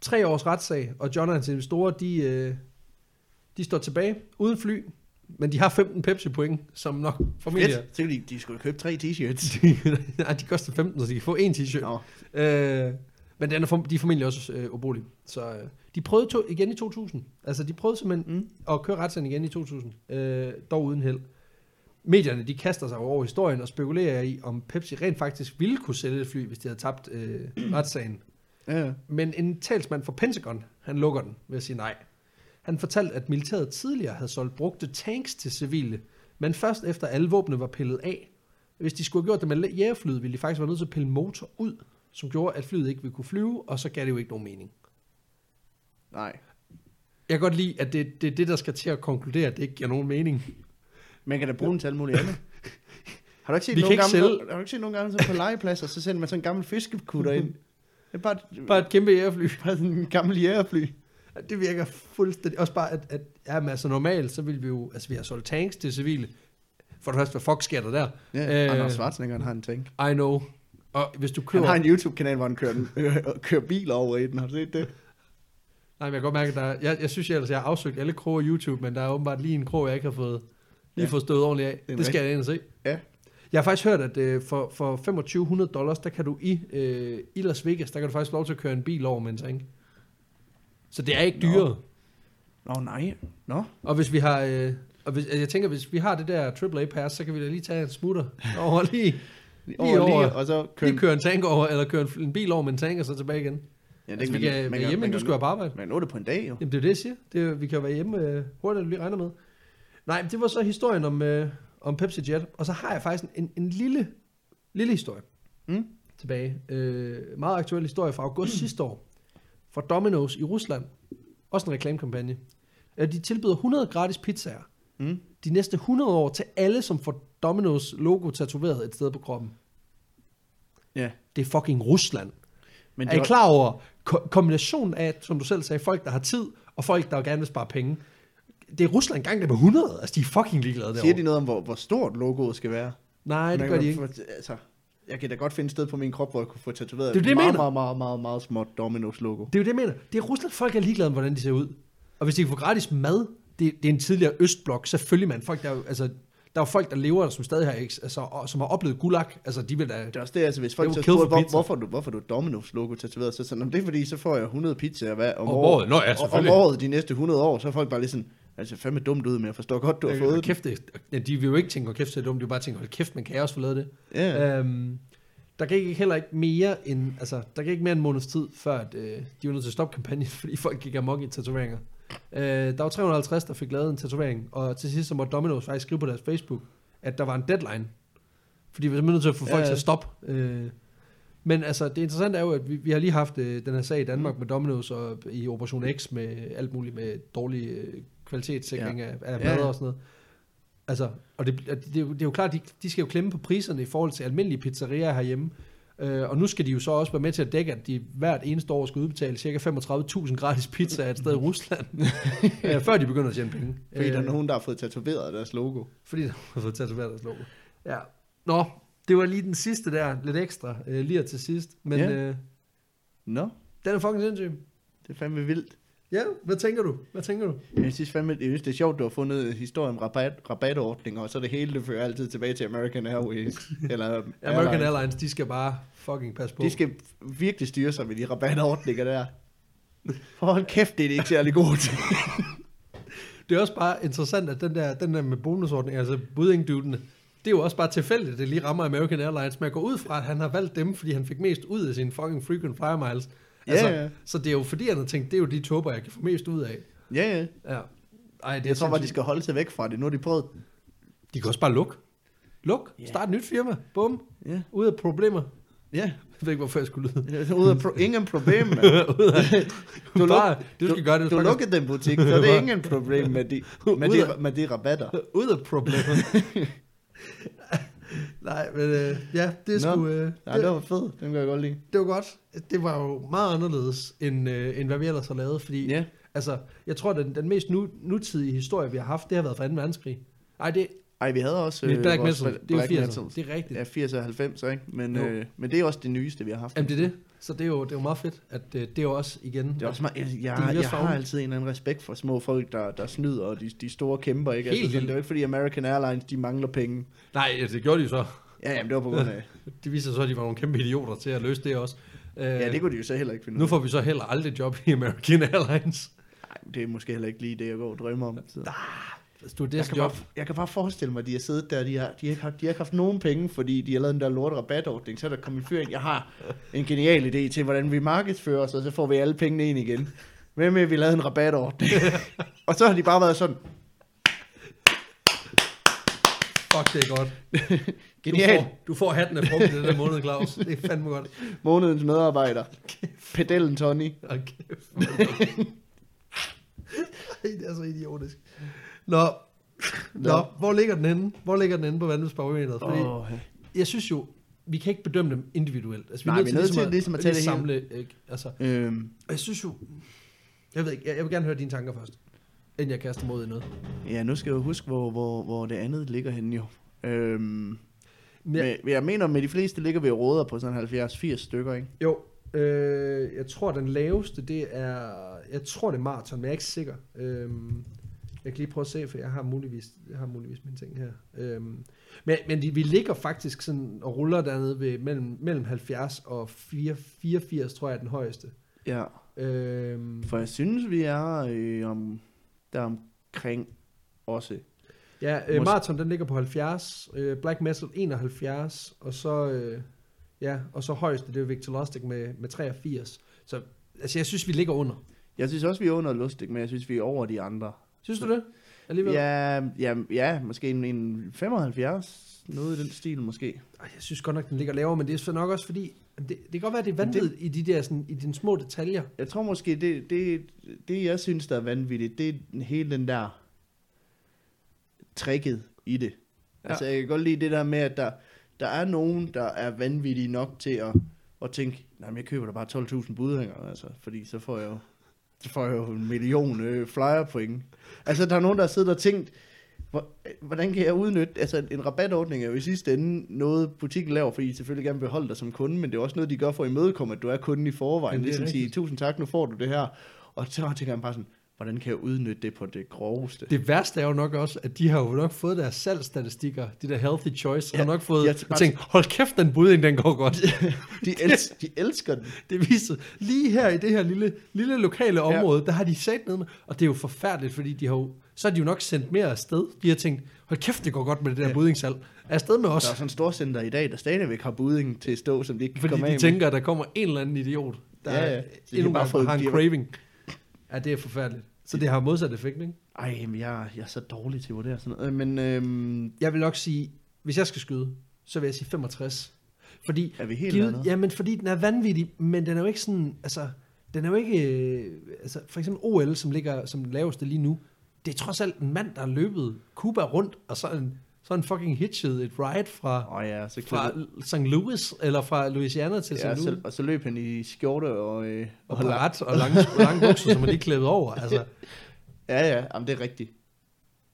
tre års retssag, og John og hans investorer, de, øh, de står tilbage uden fly, men de har 15 Pepsi point, som nok formentlig... Fedt. Så de, de skulle købe tre t-shirts. <laughs> Nej, de koster 15, så de kan få en t-shirt. Nå. Øh, men den er for, de er formentlig også øh, ubrugelige. Så øh, de prøvede to, igen i 2000. Altså, de prøvede simpelthen Mm. at køre retssagen igen i 2000. Øh, dog uden held. Medierne, de kaster sig over historien og spekulerer i, om Pepsi rent faktisk ville kunne sælge et fly, hvis de havde tabt øh, <clears throat> retssagen. Ja. Men en talsmand for Pentagon, han lukker den ved at sige nej. Han fortalte, at militæret tidligere havde solgt brugte tanks til civile, men først efter alle våbne var pillet af. Hvis de skulle have gjort det med jægerflyet, ville de faktisk være nødt til at pille motor ud, som gjorde, at flyet ikke ville kunne flyve, og så gav det jo ikke nogen mening. Nej. Jeg kan godt lide, at det, det er det, der skal til at konkludere, at det ikke giver nogen mening. Man kan da bruge den til alt muligt andet. <laughs> Har du ikke set Vi nogle kan ikke gamle, sælge- har du ikke set nogle gange så på legepladser, så sender man sådan en gammel fiskekutter ind. <laughs> Det er bare, Bare et kæmpe jægerfly. <laughs> bare sådan en gammel jægerfly. Det virker fuldstændig... Også bare, at, at ja, men altså normalt, så vil vi jo... Altså, vi har solgt tanks til civile. For det første, hvad fuck sker der der? Ja, Øh, øh, Anders Schwarzenegger han har en tank. I know. Og hvis du Han køber... har en YouTube-kanal, hvor han kører, den, <laughs> kører biler over i den. Har du set det? Nej, men jeg kan godt mærke, at der er, jeg, jeg synes ellers, jeg har afsøgt alle kroge YouTube, men der er åbenbart lige en krog, jeg ikke har fået, lige Ja. fået stået ordentligt af. Det Det skal jeg ind og se. Ja. Jeg har faktisk hørt, at øh, for, for 2500 dollars, der kan du i, øh, i Las Vegas, der kan du faktisk lov til at køre en bil over med en tank. Så det er ikke Nå. dyrere. Nå, nej. Nå. Og hvis vi har, øh, og hvis, altså jeg tænker, hvis vi har det der AAA pass, så kan vi da lige tage en smutter <laughs> over lige, Over, over. lige, og så køre... lige køre en tank over, eller køre en, en bil over med en tank, og så tilbage igen. Ja, Altså, vi kan være hjemme, inden du skal være på arbejde. Man nå det på en dag, jo. Jamen det er det, jeg siger. Det vi kan være hjemme øh, hurtigt, end du lige regner med. Nej, men det var så historien om, øh, om Pepsi Jet. Og så har jeg faktisk en, en, lille, lille historie Mm. tilbage. Øh, meget aktuel historie fra august sidste år. Fra Domino's i Rusland. Også en reklamekampagne. Øh, De tilbyder 100 gratis pizzaer Mm. de næste 100 år til alle, som får Domino's logo tatoveret et sted på kroppen. Ja. Det er fucking Rusland. Men er det I var, klar over ko- kombinationen af, som du selv sagde, folk, der har tid, og folk, der gerne vil spare penge? Det er Rusland gang der på 100. Altså, de er fucking ligeglade derovre. siger de noget om, hvor, hvor stort logoet skal være? Nej, det Man gør de ikke. få- Altså, jeg kan da godt finde et sted på min krop, hvor jeg kunne få tatoveret Det er det, meget, meget, meget, meget, meget småt Domino's logo. Det er jo det, jeg mener. Det er Rusland, folk er ligeglade med, hvordan de ser ud. Og hvis de kan få gratis mad, det, det er en tidligere østblok, selvfølgelig man. Folk, der, er altså, der er jo folk, der lever der, som stadig har, altså, og, som har oplevet gulag. Altså, de vil da... Det er også det, altså hvis folk så spurgte, for hvor, hvorfor, du, hvorfor du Domino's logo tatoveret, så sådan, "Nå, det er fordi, så får jeg 100 pizzaer hver, om, Om året. året. Nå ja, Og- om året de næste 100 år, så er folk bare lige sådan, altså fandme dumt ud, men jeg forstår godt, du har fået kæft, det, ja, de vil jo ikke tænke, hold kæft, det er dumt. De vil bare tænke, hold kæft, man kan jeg også få lavet det. Ja, Øhm, der gik ikke heller ikke mere end, altså, der gik ikke mere end en måneds tid, før at, øh, de var nødt til at stoppe kampagnen, <laughs> fordi folk gik amok i tatoveringer. Øh, der var 350, der fik lavet en tatovering, og til sidst så måtte Domino's faktisk skrive på deres Facebook, at der var en deadline. Fordi vi var nødt til at få folk Ja, til at stoppe. Øh, men altså, det interessante er jo, at vi, vi har lige haft øh, den her sag i Danmark med Domino's og i Operation X med alt muligt med dårlig øh, kvalitetssikring ja. af, af Ja, mad ja. og sådan noget. Altså, og det, det, er jo, det er jo klart, de, de skal jo klemme på priserne i forhold til almindelige pizzerier herhjemme. Øh, og nu skal de jo så også være med til at dække, at de hvert eneste år skal udbetale ca. 35.000 gratis pizza et sted i Rusland, <laughs> øh, før de begynder at tjene penge. fordi der er Øh, nogen, der har fået tatoveret deres logo. fordi der har fået tatoveret deres logo. Ja. Nå, det var lige den sidste der, lidt ekstra, øh, lige til sidst. Men Ja. øh, Nå, den er fucking sindssyg. det er fandme vildt. Ja, hvad tænker du? Hvad tænker du? Jeg synes fandme, jeg synes, det er sjovt, du har fundet en historie om rabat, rabatordninger, og så det hele, det fører altid tilbage til American Airways. <laughs> eller American Airlines. Airlines, de skal bare fucking passe på. De skal virkelig styre sig med de rabatordninger der. Hold kæft, det er de ikke særlig gode til. <laughs> Det er også bare interessant, at den der, den der med bonusordning, altså budingdudene, det er jo også bare tilfældigt, at det lige rammer American Airlines, men jeg går ud fra, at han har valgt dem, fordi han fik mest ud af sine fucking frequent flyer miles. Ja, Altså, ja. Så det er jo fordi, han har tænkt, det er jo de tåber, jeg kan få mest ud af. Ja, ja. Ja. Ej, det er Jeg tror bare, de skal holde sig væk fra det. Nu har de prøvet. de kan også bare lukke. Luk. Ja. Start et nyt firma. Bum. Ja, Ud af problemer. ja. Jeg ved ikke, hvorfor jeg skulle lyde. Ud af pro- ingen problem, mand. <laughs> Ud af, Du, bare, luk, du skal gøre det. du lukkede den butik, så det er ingen problem med de, med de, med de rabatter. Ud af problemer. <laughs> Nej, men øh, ja, det er Nå. sgu... Øh, Ja, det var fedt. Den kan jeg godt lide. det var godt. Det var jo meget anderledes, end, øh, end hvad vi ellers har lavet, fordi Ja. altså, jeg tror, den, den mest nu, nutidige historie, vi har haft, det har været fra 2. verdenskrig. Nej, det Ej, vi havde også øh, Black Metal. Det er Black jo 80'erne. Metals. Det er rigtigt. Ja, 80 og 90, ikke? Men, øh, men det er også det nyeste, vi har haft. Jamen, det er det. Så det er jo, det er jo meget fedt, at øh, det er jo også igen... Det er også meget, jeg, jeg, jeg, har altid en eller anden respekt for små folk, der, der snyder, og de, de store kæmper, ikke? Helt altså, sådan, det er jo ikke, fordi American Airlines, de mangler penge. Nej, det gjorde de så. Ja, jamen, det var på grund af... <laughs> Det viser så, at de var nogle kæmpe idioter til at løse det også. Øh, ja, det kunne de jo så heller ikke finde ud Nu får vi så heller aldrig job i American <laughs> Airlines. Nej, det er måske heller ikke lige det, jeg går og drømmer om. Så. Du er Jeg det kan, job. bare, jeg kan bare forestille mig, at de har siddet der, de har, de har, ikke haft, de har ikke haft nogen penge, fordi de har lavet den der lorte rabatordning. Så er der kommet en fyr ind, jeg har en genial idé til, hvordan vi markedsfører os, og så får vi alle pengene ind igen. Hvem med, at vi lavede en rabatordning? <laughs> og så har de bare været sådan, Fuck, det er godt. <laughs> genial, Du får, du får hatten af frugten den der måned, Claus. Det er fandme godt. månedens medarbejder. Pedellen Tony. Er godt. <laughs> Ej, det er så idiotisk. Nå, Nå, Nå. hvor ligger den henne? Hvor ligger den henne på vandløbsbarometeret? Fordi Oh, jeg synes jo, vi kan ikke bedømme dem individuelt. Altså, Nej, vi er nødt til ligesom at tage det hele. samle, ikke? Altså, øhm, og jeg synes jo, jeg ved ikke, jeg, jeg vil gerne høre dine tanker først, inden jeg kaster mod i noget. ja, nu skal jeg jo huske, hvor, hvor, hvor det andet ligger henne jo. Øhm, Men jeg, med, jeg mener, med de fleste ligger vi råder på sådan 70-80 stykker, ikke? jo, Øh, jeg tror, den laveste, det er... Jeg tror, det er maraton, men jeg er ikke sikker. Øhm, jeg kan lige prøve at se, for jeg har muligvis, jeg har muligvis mine ting her. Øhm, men men de, vi ligger faktisk sådan og ruller dernede ved mellem, mellem 70 og 4, 84, tror jeg er den højeste. Ja. Øhm, For jeg synes, vi er øh, om, der omkring også. ja, øh, Mås- maraton den ligger på 70, øh, Black Metal 71, og så, øh, ja, og så højeste, det er Victor Lustig med, med 83. Så altså, jeg synes, vi ligger under. Jeg synes også, vi er under Lustig, men jeg synes, vi er over de andre. Synes du det? Alligevel? Ja, ja, ja, måske en, en 75, noget i den stil måske. Ej, jeg synes godt nok, den ligger lavere, men det er så nok også fordi, det, det kan godt være, det er vanvittigt i de der sådan, i de små detaljer. Jeg tror måske, det, det, det jeg synes, der er vanvittigt, det er hele den der tricket i det. Ja. Altså, jeg kan godt lide det der med, at der, der er nogen, der er vanvittige nok til at, at tænke, nej, men jeg køber da bare 12.000 budhænger, altså, fordi så får jeg jo, får jeg jo en million øh, flyer point. Altså, der er nogen, der har siddet og tænkt, hvor- hvordan kan jeg udnytte, altså en rabatordning er jo i sidste ende noget, butikken laver, fordi de selvfølgelig gerne vil beholde dig som kunde, men det er også noget, de gør for at imødekomme, at du er kunden i forvejen. Jamen, det er Ligesom sige, tusind tak, nu får du det her. Og så tænker han bare sådan, hvordan kan jeg udnytte det på det groveste? Det værste er jo nok også, at de har jo nok fået deres salgsstatistikker, de der healthy choice, ja, Ja, har nok fået jeg ja, bare- tænkt, hold kæft, den budding, den går godt. <laughs> De, els, de elsker den. <laughs> Det viser, lige her i det her lille, lille lokale Ja. område, der har de sat ned med, og det er jo forfærdeligt, fordi de har jo, så har de jo nok sendt mere afsted. De har tænkt, hold kæft, det går godt med det der ja. Ja. Er afsted med os, Der er sådan en storcenter i dag, der stadigvæk har buding til at stå, som de ikke kan fordi komme de af tænker, at der kommer en eller anden idiot, der Ja, ja, ja. ja. Så de endnu bare fået- en craving. Ja, det er forfærdeligt. Så det har modsat effekt, ikke? Ej, men jeg, jeg er så dårlig til at vurdere sådan noget. Øh, Men øhm, Jeg vil nok sige, hvis jeg skal skyde, så vil jeg sige 65. Fordi, er vi helt givet, ja, men fordi den er vanvittig, men den er jo ikke sådan, altså, den er jo ikke, øh, altså, for eksempel OL, som ligger som den laveste lige nu, det er trods alt en mand, der har løbet Cuba rundt, og så en, så en fucking hitchet et ride fra, oh, ja, så fra St. Louis, eller fra Louisiana til St. ja, Louis. så, og så løb han i skjorte og... Øh, og og parat og lange, <laughs> lange bukser, som er lige klædet over. Altså, ja, ja, jamen, det er rigtigt.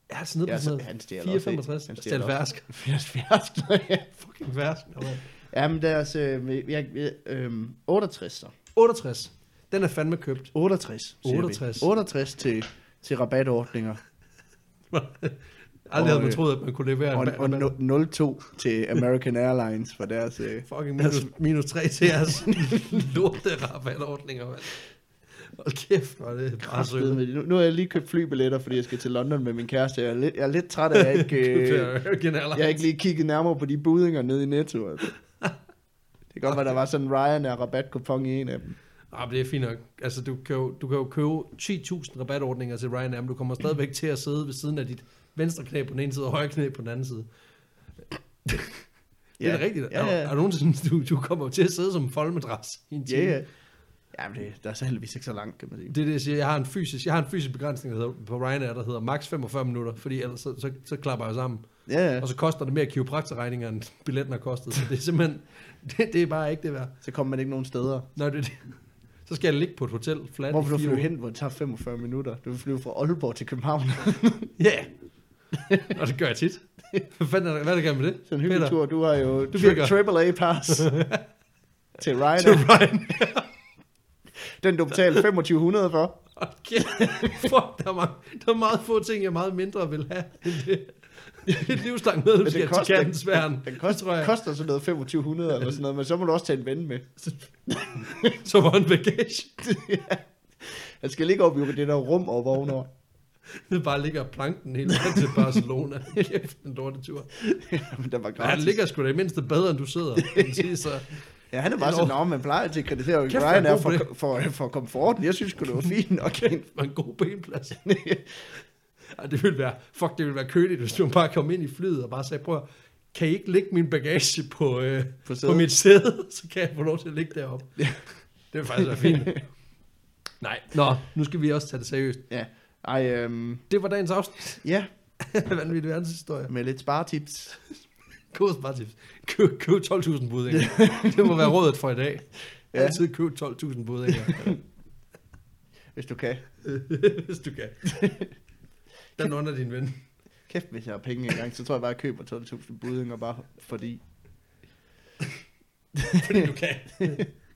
er sådan nede Ja, på så, sådan han stjæler noget også, ikke? 4,65. Han Stjæl færsk. 80 ja. Fucking færsk. Jamen, deres... Øh, jeg, øh, 68 så. 68. Den er fandme købt. 68, siger 68. Vi. 68 til, til rabatordninger. <laughs> Aldrig havde man øh, troet, at man kunne levere Og, en og no- 02 til American Airlines for deres... Øh, fucking minus, minus 3 til jeres <laughs> lorte rabatordninger, mand. Hold kæft, hvor er det bare sødt. nu, nu har jeg lige købt flybilletter, fordi jeg skal til London med min kæreste. Jeg er lidt, jeg er lidt træt af, at jeg ikke, <laughs> øh, jeg har ikke lige kigget nærmere på de budinger nede i Netto. Altså. <laughs> Det kan godt være, der var sådan en Ryanair rabatkupon i en af dem. Ah, det er fint nok. Altså, du kan jo, du kan jo købe 10.000 rabatordninger til Ryanair, men du kommer stadigvæk til at sidde ved siden af dit venstre knæ på den ene side og højre knæ på den anden side. <laughs> Det er da rigtigt. Ja, Er, ja. er du nogensinde, du, du kommer til at sidde som en foldmadras i en time. Ja, ja. Jamen, det, der er så heldigvis ikke så langt, kan man sige. Det er det, jeg siger. Jeg har en fysisk, jeg har en fysisk begrænsning der hedder, på Ryanair, der hedder max 45 minutter, fordi ellers så, så, så klapper jeg sammen. Ja, ja. Og så koster det mere kiropraktorregninger, end billetten har kostet. Så det er simpelthen, <laughs> det, det er bare ikke det værd. Så kommer man ikke nogen steder. Nå, det, er det. Så skal jeg ligge på et hotel flat Hvor vil du flyve hen, hvor det tager 45 minutter? Du vil flyve fra Aalborg til København. Ja. <laughs> Og det gør jeg tit. <laughs> Hvad fanden er der, hvad er der med det? Sådan en hyggelig tur. Du har jo Du tri- triple A pass til <laughs> Ryanair. Til Ryan. Den du betaler 2500 for. Kæft. Fuck, der er, mange, der er meget få ting, jeg meget mindre vil have end det. Et livslangt Men det medlemskab til koster- Kærtensværen. Den koster, tror jeg. koster sådan noget 2500 eller sådan noget, men så må du også tage en ven med. Så var en bagage. Han skal ligge op i det der rum og vågne over. Det bare ligger planken hele vejen til Barcelona. <laughs> Kæft, en dårlig tur. Men der var Men han gratis. ligger sgu da i mindste bedre, end du sidder. man sige, Så. Ja, han er bare sådan, at man plejer til at Kæft, hvor er for, for, for, for komforten. Jeg synes det var fint nok. var en god benplads. Ej, det ville være, fuck, det ville være køligt, hvis du bare kom ind i flyet og bare sagde, prøv kan I ikke lægge min bagage på, øh, På på mit sæde, så kan jeg få lov til at ligge deroppe. Ja. Det vil faktisk være fint. Nej, nå, nu skal vi også tage det seriøst. ja. Ej, øhm, Det var dagens afsnit. ja, <laughs> Vanvittig verdenshistorie. med lidt sparetips. <laughs> Køb sparetips. Køb, køb 12.000 buddhinger. det må være rådet for i dag. Ja. Altid køb 12.000 buddhinger, Hvis du kan. <laughs> hvis du kan. Den under din ven. Kæft, hvis jeg har penge engang, så tror jeg bare, at jeg køber 12.000 budinger, bare fordi. Fordi du kan.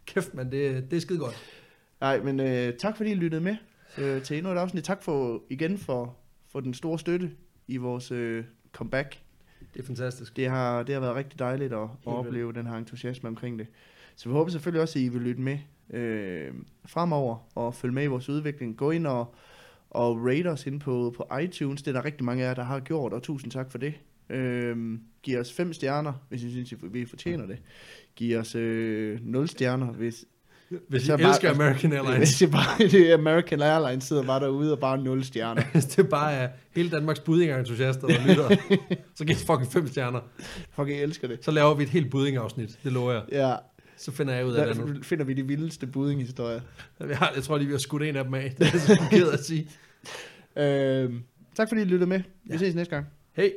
Kæft, man, det, det er skide godt. Nej, men øh, tak fordi I lyttede med øh, til endnu et afsnit. Tak for igen for, for den store støtte i vores øh, comeback. Det er fantastisk. Det har, det har været rigtig dejligt at, at opleve den her entusiasme omkring det. Så vi håber selvfølgelig også, at I vil lytte med øh, fremover og følge med i vores udvikling. Gå ind og, og rate os ind på, på iTunes. Det er der rigtig mange af jer, der har gjort, og tusind tak for det. Øh, giv os fem stjerner, hvis I synes, vi fortjener det. Giv os øh, 0 stjerner, hvis, Hvis I Så bare- elsker American Airlines, hvis det bare <laughs> det er American Airlines sidder bare derude og bare 0 stjerner. <laughs> hvis det bare er hele Danmarks budding-entusiaster, der lytter, <laughs> så giv os fucking fem stjerner. Fuck, jeg elsker det. Så laver vi et helt budding-afsnit, det lover jeg. Ja, Så finder jeg ud af det der andet. finder vi de vildeste budding-historier. Jeg, har, jeg tror lige, vi har skudt en af dem af. Det er jeg så ked at sige. Øh, tak fordi I lyttede med. Vi Ja. ses næste gang. Hey!